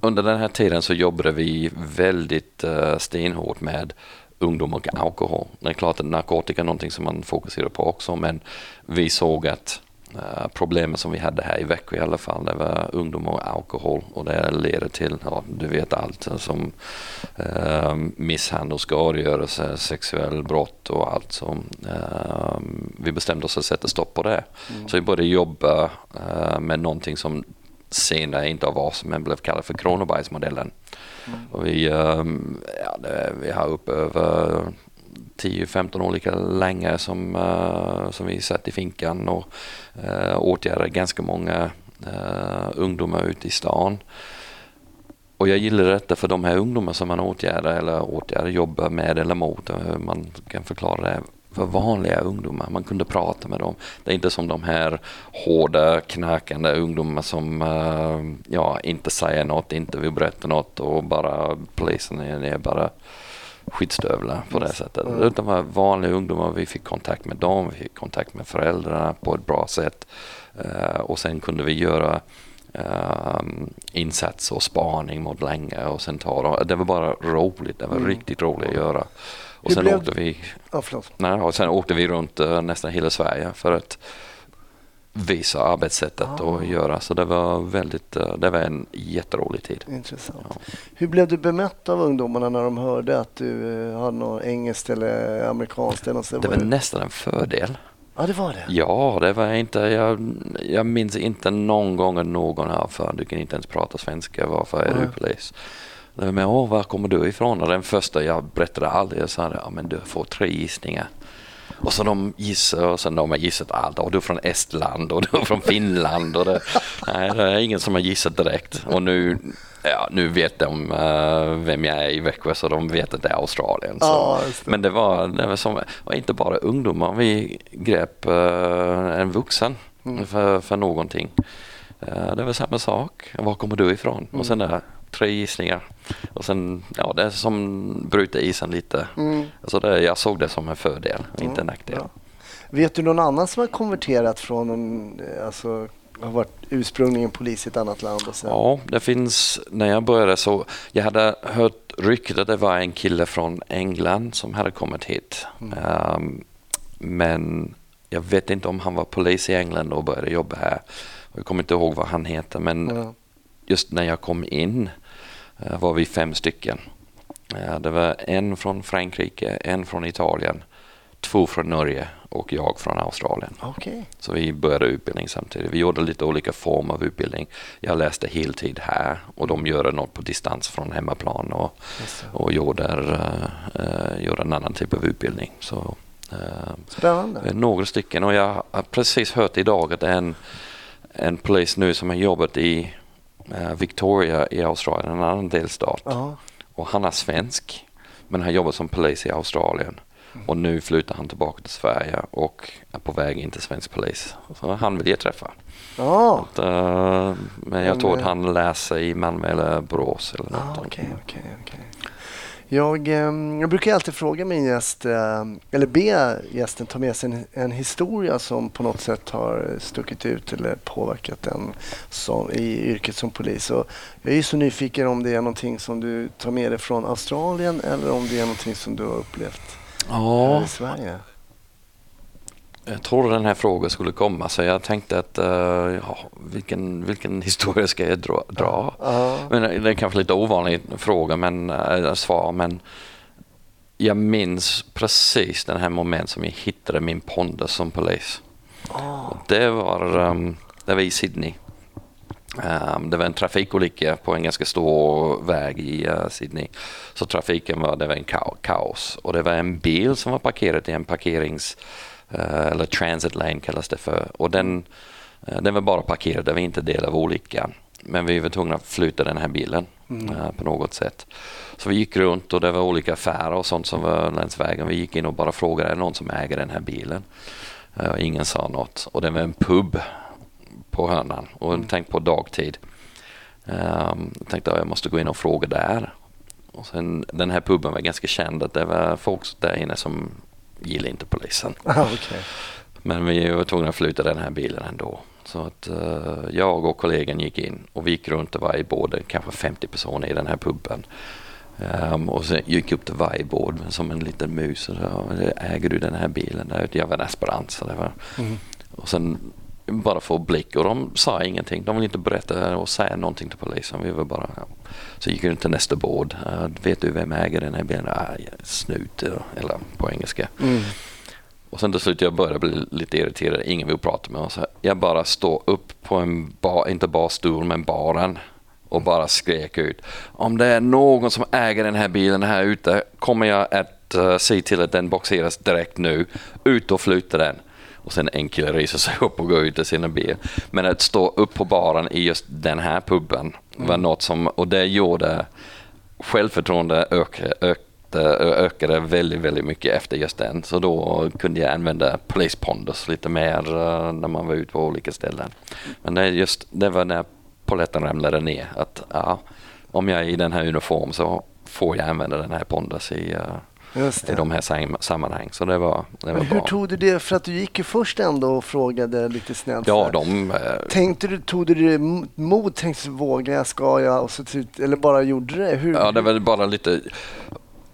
under den här tiden så jobbade vi väldigt uh, stenhårt med ungdom och alkohol. Det är klart att narkotika är någonting som man fokuserar på också men vi såg att Uh, problemet som vi hade här i Växjö i alla fall, det var ungdom och alkohol och det leder till, ja, du vet allt som uh, misshandel, skadegörelse, sexuell brott och allt som uh, vi bestämde oss att sätta stopp på det. Mm. Så vi började jobba uh, med någonting som senare inte har varit men blev kallat för Kronobergsmodellen. Mm. Och vi, um, ja, det, vi har upp över 10-15 år lika länge som, uh, som vi satt i finkan och eh, uh, åtgärdade ganska många uh, ungdomar ute i stan. Och jag gillar detta för de här ungdomarna som man åtgärdar eller åtgärdar, jobbar med eller mot, hur man kan förklara det för vanliga ungdomar. Man kunde prata med dem. Det är inte som de här hårda, knarkande ungdomarna som ja, inte säger något, inte vill berätta något och bara polisen är bara skyddsstövlar på det sättet. Mm. Utan var vanliga ungdomar, vi fick kontakt med dem, vi fick kontakt med föräldrarna på ett bra sätt. Uh, och sen kunde vi göra uh, insats och spaning mot länge och sen ta dem. Det var bara roligt, det var mm. riktigt roligt att göra. Och Hur sen blev... åkte vi, oh, nej, och sen åkte vi runt uh, nästan hela Sverige för att visa arbetssättet ah. och göra. Så det var väldigt, eh, det var en jätterolig tid. Intressant. Ja. Hur blev du bemött av ungdomarna när de hörde att du eh, hade något engelskt eller amerikanskt? Eller något det var, var nästan en fördel. Ja, det var det? Ja, det var inte, jag, jag minns inte någon gång att någon här för du kan inte ens prata svenska, varför är mm. du polis? Med, åh, var kommer du ifrån? Och den första jag berättade aldrig, jag sa, ja men du får tre gissningar. Och så de gissar och sen de har gissat allt. Och du är från Estland och du är från Finland. Och det, nej, det är ingen som har gissat direkt. Och nu, ja, nu vet de uh, vem jag är i Växjö så de vet att det är Australien. Ja, det. Men det var, det var som, och inte bara ungdomar, vi grep uh, en vuxen mm. för, för någonting. Uh, det var samma sak. Var kommer du ifrån? Mm. Och sen där, tre gissningar. Och sen, ja det är som bryter isen lite. Mm. Alltså det, jag såg det som en fördel, mm. inte en nackdel. Ja. Vet du någon annan som har konverterat från en, alltså har varit ursprungligen polis i ett annat land? Och sen... Ja, det finns, när jag började så, jag hade hört ryktet att det var en kille från England som hade kommit hit. Mm. Um, men jag vet inte om han var polis i England och började jobba här. Jag kommer inte ihåg vad han heter men just när jag kom in var vi fem stycken. Eh, det var en från Frankrike, en från Italien, två från Norge och jag från Australien. Okay. Så vi började utbildning samtidigt. Vi gjorde lite olika former av utbildning. Jag läste heltid här och de gör något på distans från hemmaplan och, och gjorde, uh, gjorde en annan typ av utbildning. Så, uh, Spännande. Några stycken och jag har precis hört idag att en, en polis nu som har jobbat i Victoria i Australien, en annan delstat. -huh. Och han är svensk men har jobbat som polis i Australien. Och nu flyttar han tillbaka till Sverige och är på väg in till svensk polis. Så han vill jag träffa. Oh. Att, uh, men jag tror att han läser i Malmö eller Borås eller något. Ah, okay, okay, okay. Jag, ehm, jag brukar alltid fråga min gäst, eh, eller be gästen ta med sig en, en, historia som på något sätt har stuckit ut eller påverkat den som, i yrket som polis. Och jag är så nyfiken om det är någonting som du tar med dig från Australien eller om det är någonting som du har upplevt ja. i Sverige. Jag trodde den här frågan skulle komma så jag tänkte att uh, ja, vilken, vilken historia ska jag dra? dra? Uh. Men det är kanske lite ovanlig fråga men uh, svar men jag minns precis den här moment som jag hittade min pondus som polis. Oh. Det, var, um, det var i Sydney. Um, det var en trafikolycka på en ganska stor väg i uh, Sydney. Så trafiken var, det var en kaos och det var en bil som var parkerad i en parkerings Eh, eller transit lane kallas det för. Och den, eh, den var bara parkerad, det var inte del av olyckan. Men vi var tvungna att flytta den här bilen mm. Eh, på något sätt. Så vi gick runt och det var olika affärer och sånt som var längs vägen. Vi gick in och bara frågade, är det någon som äger den här bilen? Och ingen sa något. Och det var en pub på hörnan och mm. tänk på dagtid. Um, jag tänkte att jag måste gå in och fråga där. Och sen, den här puben var ganska känd att det var folk där inne som gillar inte polisen. Ah, okay. Men vi var tvungna att flytta den här bilen ändå. Så att uh, jag och kollegan gick in och vi gick runt och varje båd, kanske 50 personer i den här puben. Um, och sen gick upp till varje båd som en liten mus och sa, äger du den här bilen? Jag var en aspirant. Så det var. Mm. Och sen bara få blick och de sa ingenting. De ville inte berätta och säga någonting till polisen. Vi var bara, ja. Så gick vi till nästa båd. Uh, vet du vem äger den här bilen? Ah, snut, eller på engelska. Mm. Och sen till slut jag började bli lite irriterad. Ingen vill prata med oss. Jag bara står upp på en bar, inte barstol men baren och bara skrek ut. Om det är någon som äger den här bilen här ute kommer jag att uh, se till att den boxeras direkt nu. Ut och flytta den och sen en kille reser sig upp och går ut i sina bil. Men att stå upp på baren i just den här puben var mm. något som, och det gjorde självförtroende ökade, ökade, ökade väldigt, väldigt mycket efter just den. Så då kunde jag använda Police Pondus lite mer uh, när man var ute på olika ställen. Men det, just, det var när poletten ramlade ner att ja, om jag är i den här uniform så får jag använda den här Pondus i uh, i de här sammanhang. Så det var, det var hur bra. tog du det? För att du gick ju först ändå och frågade lite snällt. Ja, de, eh, Tänkte du, tog du det mod? Tänkte du, vågar jag, ska jag? Och så, eller bara gjorde det? Hur, ja, det var bara lite...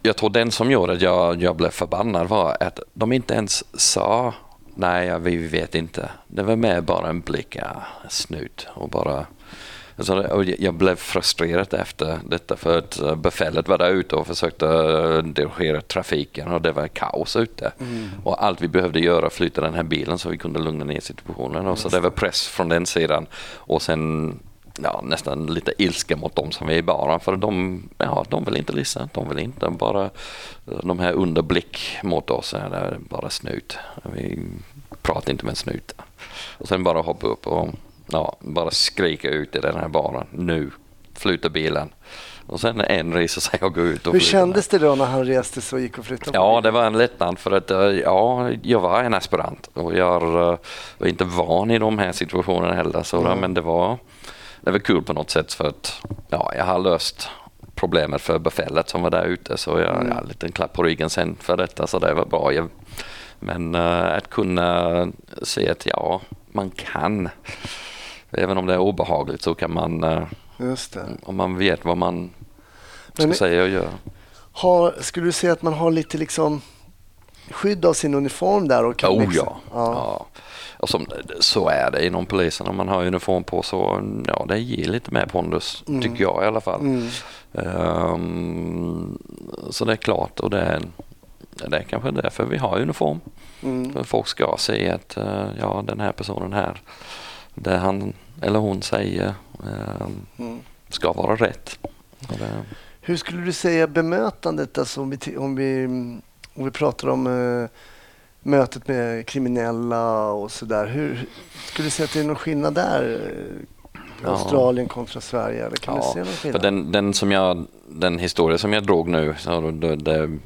Jag tror den som gjorde att jag, jag blev förbannad var att de inte ens sa nej, vi vet inte. Det var mer bara en blick, ja, snut och bara Alltså, jag blev frustrerad efter detta för att eh, befälet var där ute och försökte eh, dirigera trafiken och det var kaos ute. Mm. Och allt vi behövde göra flytta den här bilen så vi kunde lugna ner situationen. Och så det var press från den sidan och sen ja, nästan lite ilska mot dem som är i baren för de, ja, de vill inte lyssna. De vill inte bara de här underblick mot oss. Är bara snut. Vi pratar inte med en snut. Och sen bara hoppa upp och ja, bara skrika ut i den här baren. Nu flyter bilen. Och sen en reser sig och går ut. Och Hur kändes det då när han reste sig och gick och flyttade? Ja, det var en lättnad för att eh, ja, jag var en aspirant och jag eh, var inte van i de här situationerna heller. Så, mm. Men det var, det var kul på något sätt för att ja, jag har löst problemet för befälet som var där ute så jag mm. ja, en liten klapp på ryggen sen för detta så det var bra. Jag, men uh, att kunna se att ja, man kan även om det är obehagligt så kan man, eh, om man vet vad man ska Men, säga och göra. Har, skulle du säga att man har lite liksom skydd av sin uniform där? Och kan oh liksom, ja. ja. Och som, så är det inom polisen. Om man har uniform på så ja, det ger lite mer pondus, mm. tycker jag i alla fall. Mm. Um, så det är klart och det är det är kanske därför vi har uniform. Mm. För folk ska se att uh, ja, den här personen här, det han eller hon säger uh, mm. ska vara rätt. Det... Hur skulle du säga bemötandet, alltså om, vi, om, vi, om vi pratar om uh, mötet med kriminella och sådär. Hur skulle du säga att det är någon skillnad där? Ja. Australien kontra Sverige? Eller kan ja, du se någon skillnad? För den, den, som jag, den historia som jag drog nu, så det, det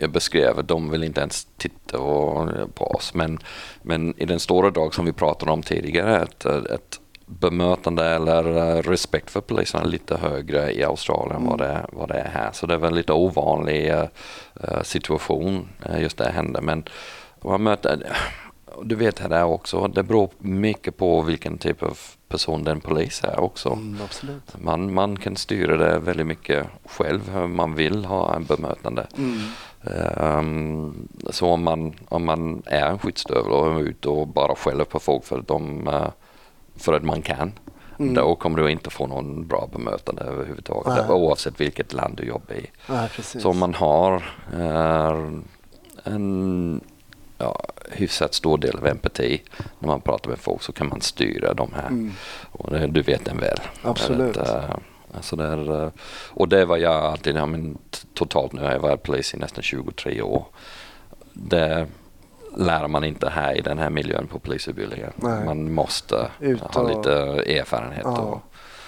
jag beskrev, de vill inte ens titta på oss. Men, men i den stora drag som vi pratade om tidigare, ett, ett bemötande eller respekt för polisen är lite högre i Australien mm. vad, det, vad det är här. Så det är väl lite ovanlig uh, situation uh, just det hände. Men man möter, du vet det också, det beror mycket på vilken typ av person den polis är också. Mm, man, man kan styra det väldigt mycket själv hur man vill ha en bemötande. Mm. Um, så om man, om man är en skyddsstövel och är ute och bara skäller på folk för att, de, uh, för att man kan, mm. då kommer du inte få någon bra bemötande överhuvudtaget, Nej. oavsett vilket land du jobbar i. Nej, så om man har uh, en ja, hyfsat stor del av empati när man pratar med folk så kan man styra de här. Mm. Och det, du vet den väl. Absolut. Att, uh, alltså där, uh, och det var jag alltid, ja, men, totalt nu har jag varit polis i nästan 23 år. Det lär man inte här i den här miljön på polisutbildningen. Man måste Ut ha lite erfarenhet. Ja, och,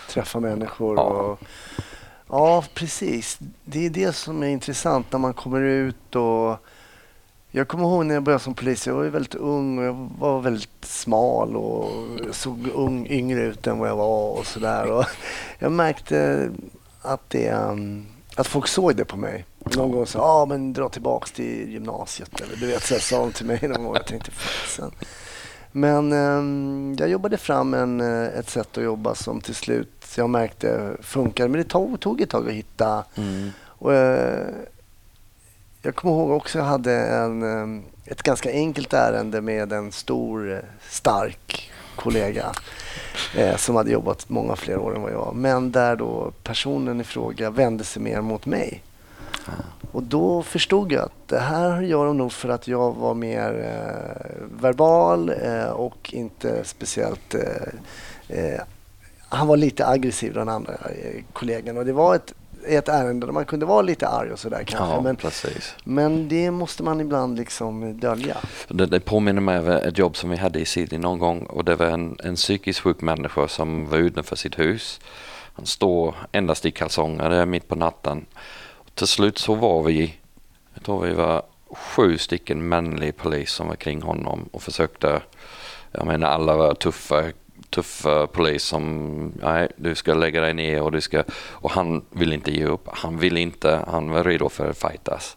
träffa människor. Ja. Och, ja, precis. Det är det som är intressant när man kommer ut och jag kommer ihåg när jag började som polis. Jag var väldigt ung och jag var väldigt smal och såg ung, yngre ut än vad jag var och sådär. Jag märkte att, det, um, att folk såg det på mig. Någon gång sa ah, men dra tillbaks till gymnasiet eller du vet, så sa de till mig någon gång. Jag tänkte fasen. Men um, jag jobbade fram en, eh, ett sätt att jobba som till slut jag märkte funkade. Men det tog, tog ett tag att hitta. Mm. Och, uh, jag kommer ihåg också att jag hade en, ett ganska enkelt ärende med en stor, eh, stark kollega eh, som hade jobbat många fler år än vad jag. Men där då personen i fråga vände sig mer mot mig. Och då förstod jag att det här gör de nog för att jag var mer eh, verbal eh, och inte speciellt... Eh, eh han var lite aggressiv den andra kollegan och det var ett ett ärende där man kunde vara lite arg och sådär kanske. Ja, men, precis. men det måste man ibland liksom dölja. Det, det påminner mig om ett jobb som vi hade i Sydney någon gång och det var en, en psykiskt sjuk människa som var utanför sitt hus. Han står endast i kalsonger mitt på natten. Och till slut så var vi, jag tror vi var sju stycken manliga polis som var kring honom och försökte jag menar alla var tuffa tuff polis som, nej du ska lägga dig ner och du ska, och han vill inte ge upp. Han vill inte, han var redo för att fightas.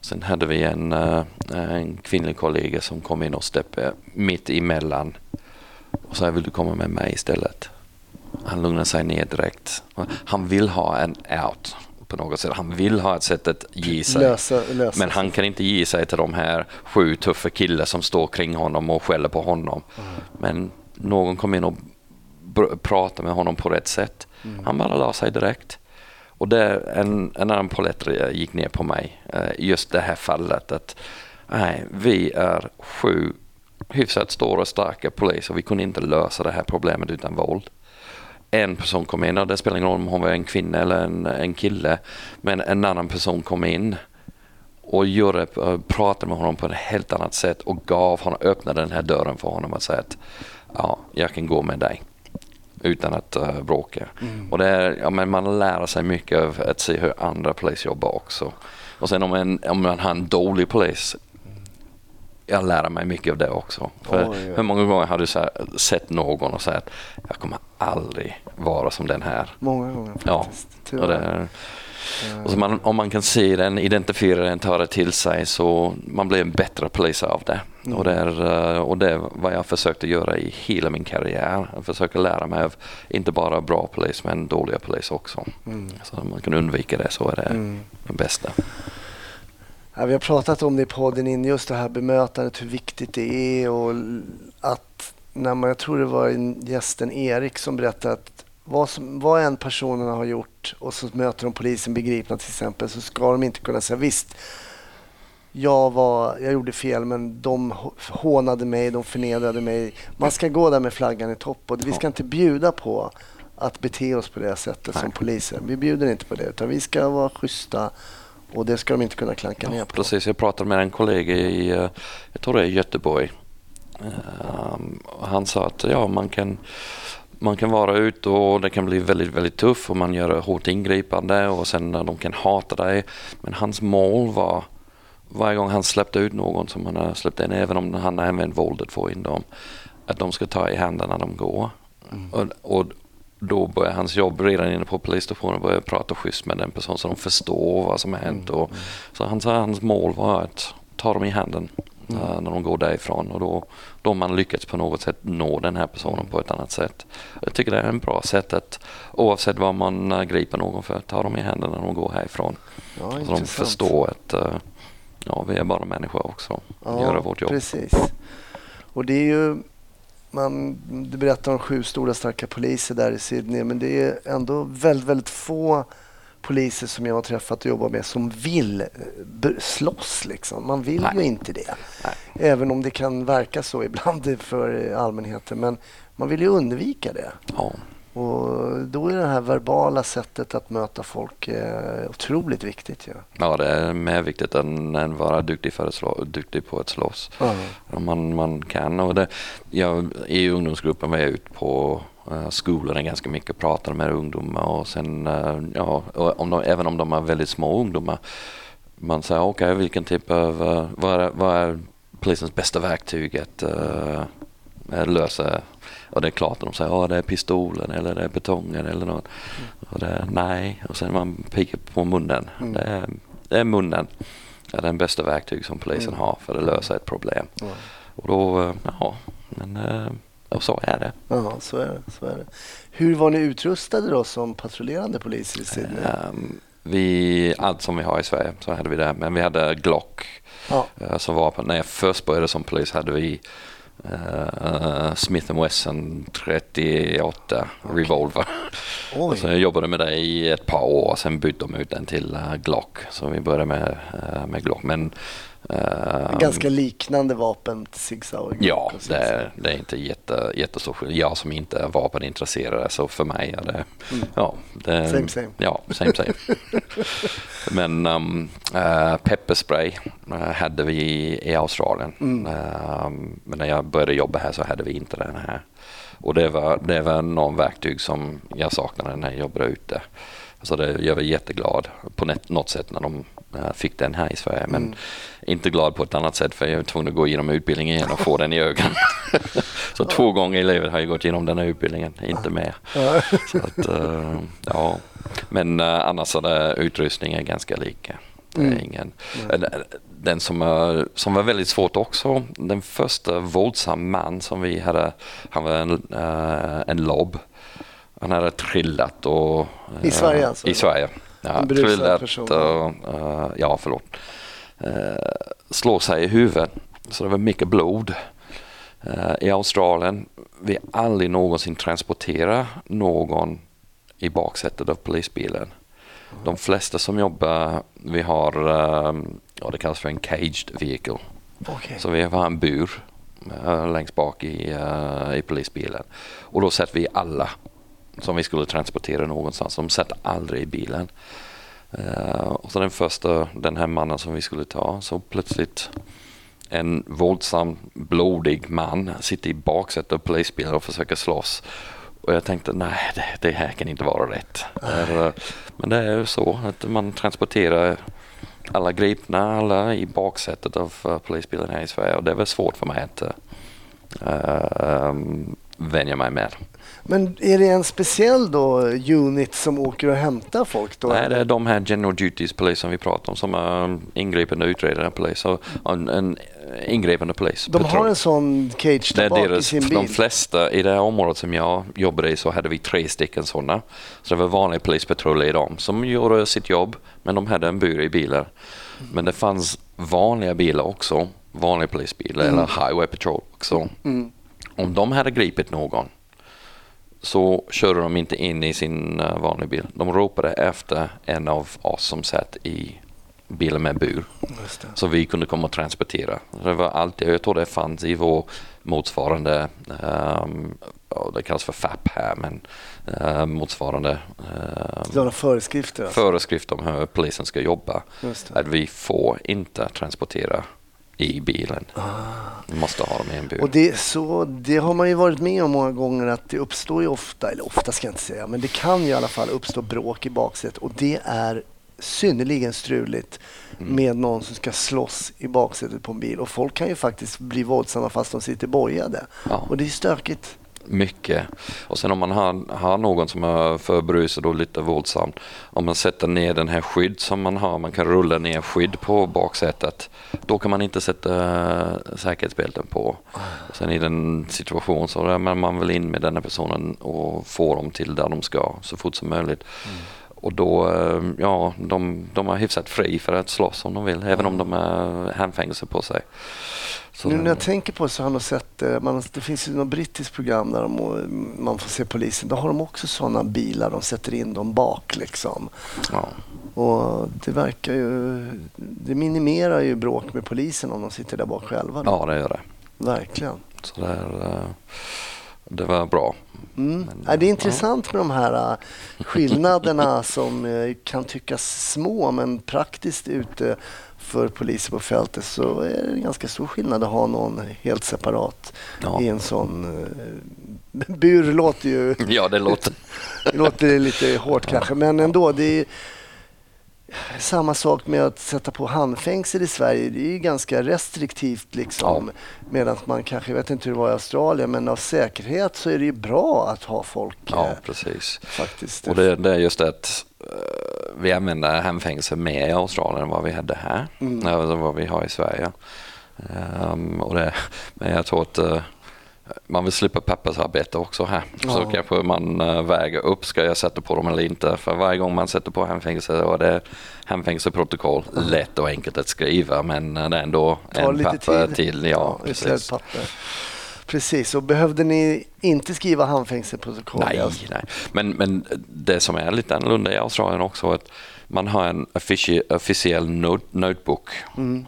Sen hade vi en, eh, en kvinnlig kollega som kom in och steppade mitt emellan och sa vill du komma med mig istället? Han lugnade sig ner direkt. Han vill ha en out på något sätt. Han vill ha ett sätt att ge sig. Lösa, lösa men han kan inte ge sig till de här sju tuffa killar som står kring honom och skäller på honom. Mm. Men någon kom in och pratade med honom på rätt sätt. Mm. Han bara la sig direkt. Och det, en, en annan polett gick ner på mig eh, just det här fallet att nej, vi är sju hyfsat stora och starka poliser och vi kunde inte lösa det här problemet utan våld. En person kom in och det spelar ingen roll om hon var en kvinna eller en, en kille men en annan person kom in och gjorde, eh, pratade med honom på ett helt annat sätt och gav honom, öppnade den här dörren för honom och sa att ja, jag kan gå med dig utan att uh, bråka. Mm. Och det är, ja, men man lär sig mycket av att se hur andra poliser jobbar också. Och sen om, en, om man har en dålig polis, jag lär mig mycket av det också. För oh, ja. Hur många gånger har du här, sett någon och sagt att jag kommer aldrig vara som den här? Många gånger faktiskt. Ja, och det, och så man, om man kan se den, identifiera den, ta det till sig så man blir en bättre polis av det. Mm. Och, det är, eh, och det är vad jag försökte göra i hela min karriär. Jag försöker lära mig av inte bara bra polis men dåliga polis också. Mm. Så om man kan undvika det så är det mm. det bästa. Ja, vi har pratat om det i podden in just det här bemötandet, hur viktigt det är och att när man, jag tror det var gästen Erik som berättade att vad, som, vad än personerna har gjort och så möter de polisen begripna till exempel så ska de inte kunna säga visst jag, var, jag gjorde fel men de hånade mig, de förnedrade mig. Man ska gå där med flaggan i topp och vi ska inte bjuda på att bete oss på det sättet Nej. som poliser. Vi bjuder inte på det utan vi ska vara schyssta och det ska de inte kunna klanka ner på. Precis, jag pratade med en kollega i, eh, jag tror det är Göteborg. Um, han sa att ja, man kan man kan vara ute och det kan bli väldigt, väldigt tufft och man gör hårt ingripande och sen de kan hata dig. Men hans mål var varje gång han släppte ut någon som han har släppt in, även om han använt våldet för in dem, att de ska ta i handen när de går. Mm. Och, och, då börjar hans jobb redan inne på polisstationen börja prata schysst med den personen så de förstår vad som har hänt. Mm. Och, så hans, hans mål var att ta dem i handen mm. uh, när de går därifrån och då, då har man lyckats på något sätt nå den här personen på ett annat sätt. Jag tycker det är en bra sätt att oavsett vad man uh, griper någon för, ta dem i handen när de går härifrån. Ja, så de förstår att uh, ja, vi är bara människor också. Ja, Göra vårt jobb. Precis. Och det är ju, man, du berättar om sju stora starka poliser där i Sydney, men det är ändå väldigt, väldigt få poliser som jag har träffat och jobbat med som vill eh, slåss. Liksom. Man vill Nej. ju inte det. Nej. Även om det kan verka så ibland för allmänheten. Men man vill ju undvika det. Ja. Och då är det här verbala sättet att möta folk eh, otroligt viktigt. Ja. ja, det är mer viktigt än att vara duktig, för att slå, duktig på att slåss. Mm. Man, man kan. Och det, jag, I ungdomsgruppen var jag ute på uh, skolorna ganska mycket och pratade med ungdomar. Och sen, uh, ja, om de, även om de är väldigt små ungdomar, man säger okej, okay, vilken typ av, uh, vad, är, vad är polisens bästa verktyg att lösa och det är klart att de säger att oh, det är pistolen eller det är betongen eller något. Mm. Och det är, nej, och sen man pikar på munnen. Mm. Det, är, det är munnen. Det är den bästa verktyg som polisen mm. har för att lösa ett problem. Och då, eh, ja, men eh, och så är det. Ja, så är det, så är det. Hur var ni utrustade då som patrullerande poliser i Sydney? Um, vi, allt som vi har i Sverige så hade vi det. Men vi hade Glock ja. uh, som vapen. När jag först började som polis hade vi Uh, Smith Wesson 38 okay. Revolver. Oj. Så jag jobbade med det i ett par år, sen bytte de ut den till uh, Glock. Så vi började med, uh, med Glock. Men Uh, Ganska liknande vapen till Sig Sauer. Ja, det är, det är inte jätte, jättestor skillnad. Jag som inte är vapenintresserad så för mig är det... Mm. Ja, det, same same. Ja, same same. Men um, uh, pepperspray uh, hade vi i, i Australien. Mm. Uh, men när jag började jobba här så hade vi inte den här. Och det var, det var någon verktyg som jag saknade när jag jobbade ute. Så det gör mig jätteglad på något sätt när de fick den här i Sverige. Men mm. inte glad på ett annat sätt för jag är tvungen att gå igenom utbildningen igen och få den i ögonen. så två gånger i livet har jag gått igenom den här utbildningen, inte mer. så att, uh, ja. Men uh, annars är utrustningen ganska lika. Mm. Ingen. Mm. Den som, uh, som var väldigt svårt också, den första våldsam man som vi hade, han var en, en lobb. Han hade trillat och... I Sverige alltså? I Sverige. Ja, trillat och, uh, ja förlåt. Uh, slår sig i huvudet. Så det var mycket blod. Uh, I Australien, vi aldrig någonsin transporterat någon i baksätet av polisbilen. De flesta som jobbar, vi har, um, ja, det kallas för en caged vehicle. Okay. Så vi har en bur längst bak i, i polisbilen. Och då sätter vi alla som vi skulle transportera någonstans. De satt aldrig i bilen. Uh, och så den första, den här mannen som vi skulle ta, så plötsligt en våldsam, blodig man sitter i baksätet av polisbilen och försöker slåss. Och jag tänkte, nej det, det här kan inte vara rätt. Uh, men det är ju så att man transporterar alla gripna, alla i baksätet av eh, uh, polisbilen här i Sverige och det är väl svårt för mig att uh, vänja mig med. Men är det en speciell då unit som åker och hämtar folk? Då? Nej, det är de här general duties polis som vi pratar om som är ingripande utredande polis och en, en ingripande polis. De har en sån cage där bak i sin bil? De flesta i det här området som jag jobbade i så hade vi tre stycken sådana. Så det var vanliga polispatruller i dem som gjorde sitt jobb men de hade en bur i bilar. Men det fanns vanliga bilar också, vanliga polisbilar mm. eller highway patrol också. Mm. Om de hade gripit någon så körde de inte in i sin eh, vanliga bil. De ropade efter en av oss som satt i bilen med bur. Så vi kunde komma och transportera. Det var alltid, jag tror det fanns i vår motsvarande, um, det kallas för FAP här, men uh, motsvarande uh, föreskrifter, alltså. föreskrifter om hur polisen ska jobba. Att vi får inte transportera i bilen. Ah. måste ha dem i en bur. Och det, så, det har man ju varit med om många gånger att det uppstår ju ofta, eller ofta ska jag inte säga, men det kan ju i alla fall uppstå bråk i baksätet och det är synnerligen struligt mm. med någon som ska slåss i baksätet på en bil och folk kan ju faktiskt bli våldsamma fast de sitter bojade ja. och det är stökigt mycket. Och sen om man har, har någon som är förbrusad och lite våldsam, om man sätter ner den här skydd som man har, man kan rulla ner skydd på baksätet, då kan man inte sätta eh, säkerhetsbälten på. Och sen i den situation så är man väl in med den här personen och får dem till där de ska så fort som möjligt. Mm. Och då, eh, ja, de, de är hyfsat fri för att slåss om de vill, även om de har handfängelse på sig. Så nu när jag tänker på det så har jag sett, eh, man, det finns ju något brittiskt program där de, man får se polisen. Då har de också sådana bilar, de sätter in dem bak liksom. Ja. Och det verkar ju, det minimerar ju bråk med polisen om de sitter där bak själva. Då. Ja, det gör det. Verkligen. Så det, är, eh, det var bra. Mm. Men, det är intressant med de här äh, skillnaderna som äh, kan tyckas små men praktiskt ute för poliser på fältet så är det en ganska stor skillnad att ha någon helt separat ja. i en sån äh, bur. låter ju... Ja, det låter... låter lite hårt kanske, men ändå. Det är, samma sak med att sätta på handfängsel i Sverige. Det är ju ganska restriktivt liksom. Ja. Medan man kanske, jag vet inte hur det var i Australien, men av säkerhet så är det ju bra att ha folk. Ja, eh, precis. Faktiskt. Och det, det är just det att uh, vi använder handfängsel mer i Australien än vad vi hade här, mm. än vad vi har i Sverige. Um, och det, men jag tror att uh, man vill slippa pappersarbete också här. Ja. Så kanske man uh, väger upp, ska jag sätta på dem eller inte? För varje gång man sätter på hemfängelse och det är hemfängelseprotokoll, mm. lätt och enkelt att skriva men uh, det är ändå Tar en papper tid. till. Ja, ja precis. Papper. Precis, och behövde ni inte skriva handfängelseprotokoll? Nej, alltså? nej. Men, men det som är lite annorlunda i Australien också är att man har en officiell notebook. Mm.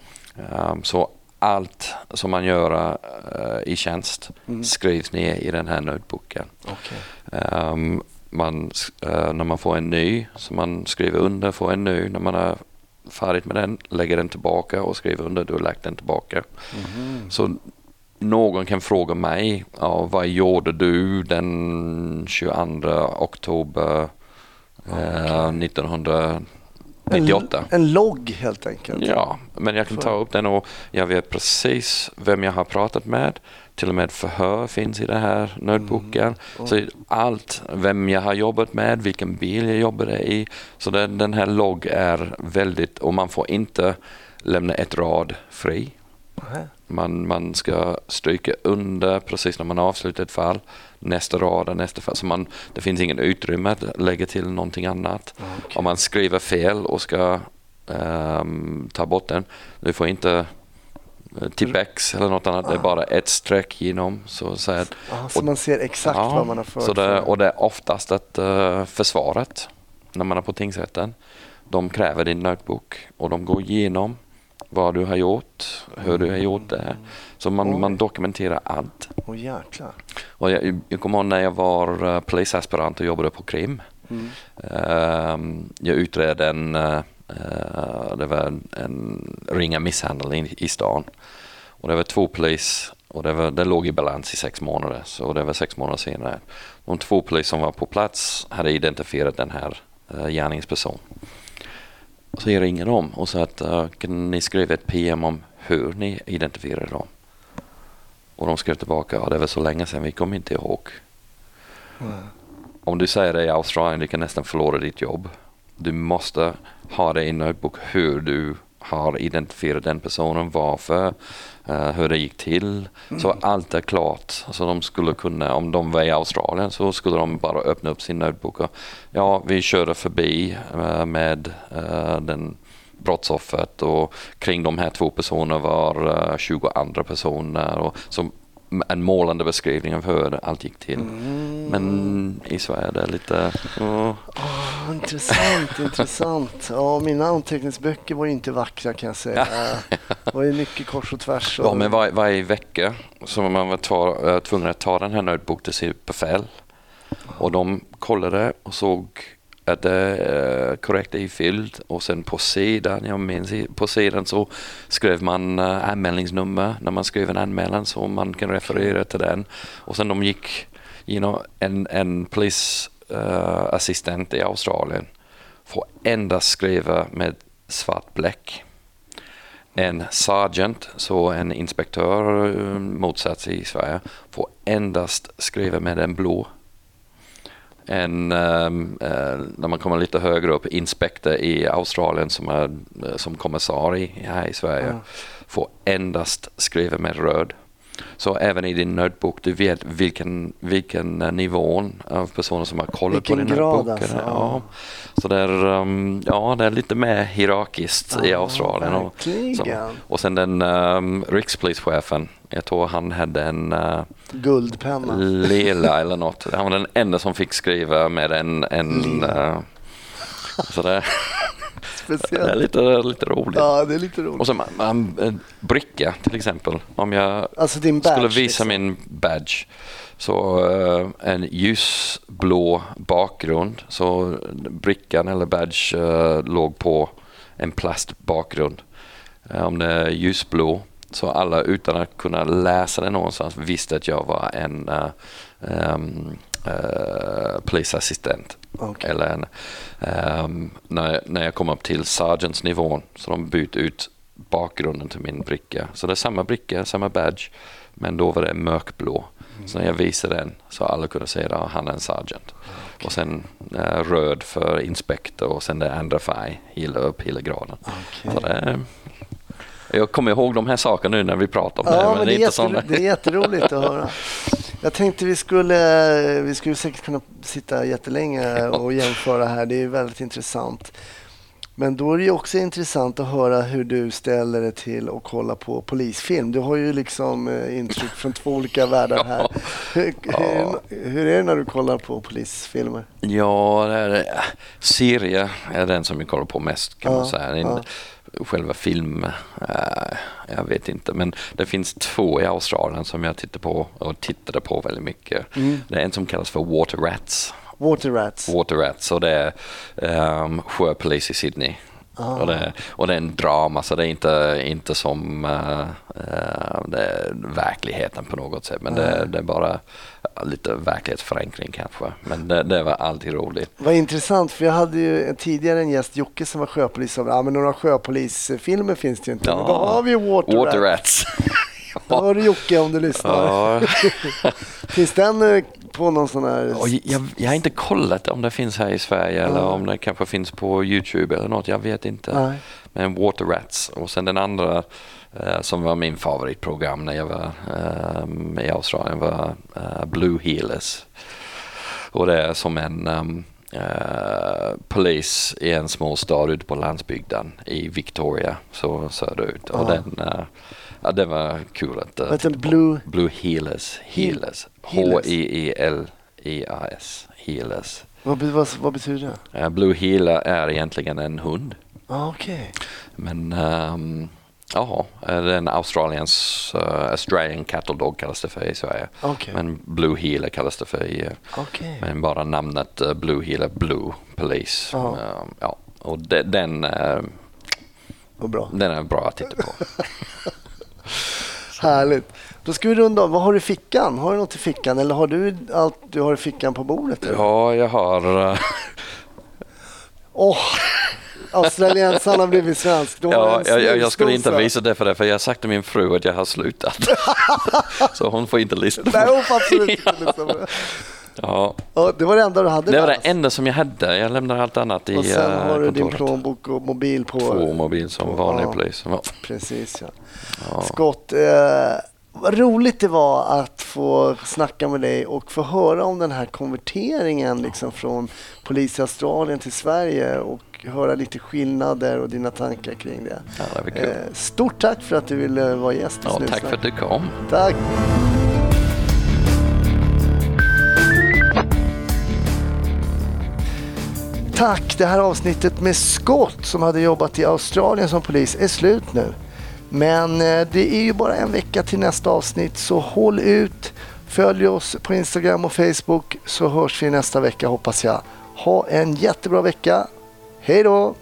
Um, så allt som man gör uh, i tjänst mm. skrivs ner i den här notebooken. Okay. Um, man, uh, när man får en ny, så man skriver under, får en ny. När man är färdig med den, lägger den tillbaka och skriver under, du har lagt den tillbaka. Mm. Så någon kan fråga mig, ja, vad gjorde du den 22 oktober okay. uh, 1900 98. En, en logg helt enkelt. Ja, men jag kan ta upp den och jag vet precis vem jag har pratat med. Till och med förhör finns i den här notebooken. Mm. Så allt, vem jag har jobbat med, vilken bil jag jobbade i. Så den, den här logg är väldigt, och man får inte lämna ett rad fri. Man, man ska stryka under precis när man avslutar ett fall, nästa rad, nästa fall. Så man, det finns ingen utrymme att lägga till någonting annat. Okay. Om man skriver fel och ska um, ta bort den, du får inte eh, Tipex eller något annat, det är bara ett streck genom. Så, så, att, Aha, så man ser exakt ja, vad man har fört? Så det, och det är oftast att uh, försvaret, när man är på tingsrätten, de kräver din notebook och de går igenom vad du har gjort, hur du har gjort det. Så man, man dokumenterar allt. Oh, jäklar. Och jag, jag kommer ihåg när jag var uh, polisaspirant och jobbade på krim. Mm. Uh, jag utredde en, uh, det var en, en ringa misshandel i, i stan. Och det var två polis och det, var, det låg i balans i sex månader. Så det var sex månader senare. De två poliser som var på plats hade identifierat den här uh, gärningspersonen. Så jag ringer dem och säger att uh, kan ni skriva ett PM om hur ni identifierar dem? Och de skrev tillbaka, ja det var så länge sedan, vi kommer inte ihåg. Mm. Om du säger det i Australien, du kan nästan förlora ditt jobb. Du måste ha det i notebook hur du har identifierat den personen, varför, uh, hur det gick till. Mm. Så allt är klart. Så de skulle kunna, om de var i Australien så skulle de bara öppna upp sin notebook och ja, vi körde förbi uh, med uh, den brottsoffret och kring de här två personerna var 20 andra personer. Och, så en målande beskrivning av hur allt gick till. Mm. Men i Sverige är det lite... Uh. intressant, intressant. Ja, mina anteckningsböcker var inte vackra kan jag säga. Det var ju mycket kors och tvärs. Och... Ja, men var, varje vecka så var man var äh, tvungen att ta den här notebook till sitt befäl. Och de kollade och såg att det är eh, korrekt ifylld och sen på sidan, jag minns på sidan så skrev man uh, anmälningsnummer när man skrev en anmälan så man kan referera till den. Och sen de gick, you know, en, en polisassistent eh, uh, i Australien får endast skriva med svart bläck. En sergeant, så en inspektör motsats i Sverige, får endast skriva med en blå en, um, uh, när man kommer lite högre upp, inspektor i Australien som är uh, som kommissarie här i Sverige mm. får endast skriva med röd. Så även i din notebook, du vet vilken, vilken uh, nivån av personer som har kollat vilken på din notebook. Alltså. Ja. Så det är, um, ja, det är lite mer hierarkiskt ah, i Australien. Och, så, och sen den um, rikspolischefen, jag tror han hade en uh, Guldpenna. Lila eller något. Han var den enda som fick skriva med en... en uh, så det, Speciellt. det är lite, lite roligt. Ja, det är lite roligt. Och så en bricka till exempel. Om jag alltså badge, skulle visa liksom. min badge så uh, en ljusblå bakgrund. Så brickan eller badge uh, låg på en plastbakgrund. Om det är ljusblå så alla utan att kunna läsa det någonstans visste att jag var en uh, um, polisassistent. Okay. Eller en, um, när, när jag kom upp till sergeants-nivån så de bytte ut bakgrunden till min bricka. Så det är samma bricka, samma badge, men då var det mörkblå. Mm. Så när jag visade den så alla kunde se att han är en sergeant. Okay. Och sen uh, röd för inspektor och sen det andra färg, hela upp hela graden. Okay. Så det, jag kommer ihåg de här sakerna nu när vi pratar om ja, det. Men, men det, är jätter, det är jätteroligt att höra. Jag tänkte vi skulle, vi skulle säkert kunna sitta jättelänge och jämföra här. Det är väldigt intressant. Men då är det också intressant att höra hur du ställer dig till att kolla på polisfilm. Du har ju liksom eh, intryck från två olika världar här. Hur, ja. hur, hur, är det när du kollar på polisfilmer? Ja, det är, serie är den som jag kollar på mest kan ja, man säga. Ja själva film, uh, jag vet inte. Men det finns två i Australien som jag tittar på och tittade på väldigt mycket. Mm. Det är en som kallas för Water Rats. Water Rats? Water Rats och det är um, sjöpolis i Sydney. Ah. Och, det, och det är en drama så det är inte, inte som uh, uh, verkligheten på något sätt. Men det, det, är bara lite verklighetsförenkling kanske. Men det, det, var alltid roligt. Vad intressant för jag hade ju tidigare en gäst, Jocke som var sjöpolis. Och, ja, men några sjöpolisfilmer finns det ju inte. Ja. Men då har vi Water, Water Rats. Då hör du Jocke om du lyssnar. Ja. finns den eh, på någon sån här... Jag, jag, har inte kollat om det finns här i Sverige mm. eller om det kanske finns på Youtube eller något. Jag vet inte. Nej. Men Water Rats och sen den andra som var min favoritprogram när jag var eh, i Australien var eh, Blue Healers. Och det är som en um, polis i en små stad ute på landsbygden i Victoria, så söderut. Och den, uh, ja, det var kul att... Uh, Blue... Blue Healers. Healers. H-I-E-L-E-A-S. Healers. Vad, vad, vad, betyder det? Uh, Blue Healer är egentligen en hund. Ah, okay. Men um, Ja, det är en Australiens uh, Australian Cattle Dog kallas det för i Sverige. Okay. Men Blue Healer kallas det för i, okay. men bara namnet uh, Blue Healer Blue Police. Uh, ja, och de, den, bra. den är bra att titta på. Härligt. Då ska vi runda av. Vad har du i fickan? Har du något i fickan eller har du allt du har i fickan på bordet? Eller? Ja, jag har... Uh... oh, australiensaren har blivit svensk. Ja, jag, jag, jag, skulle inte visa det för det, för jag har sagt till min fru att jag har slutat. så hon får inte lyssna Nej, hon får absolut inte lyssna på det. Ja. ja. Det var det enda du hade? Det var det enda som jag hade. Jag lämnade allt annat i Och sen har du kontoret. din plånbok och mobil på... Två mobil som vanlig ja, polis. Ja. Precis ja. ja. Scott, eh, vad roligt det var att få snacka med dig och få höra om den här konverteringen liksom från polis i Australien till Sverige och höra lite skillnader och dina tankar kring det. Ja, det kul. Eh, stort tack för att du ville vara gäst ja, Tack för att du kom. Tack. tack. Det här avsnittet med Scott som hade jobbat i Australien som polis är slut nu. Men eh, det är ju bara en vecka till nästa avsnitt så håll ut. Följ oss på Instagram och Facebook så hörs vi nästa vecka hoppas jag. Ha en jättebra vecka. Hej då!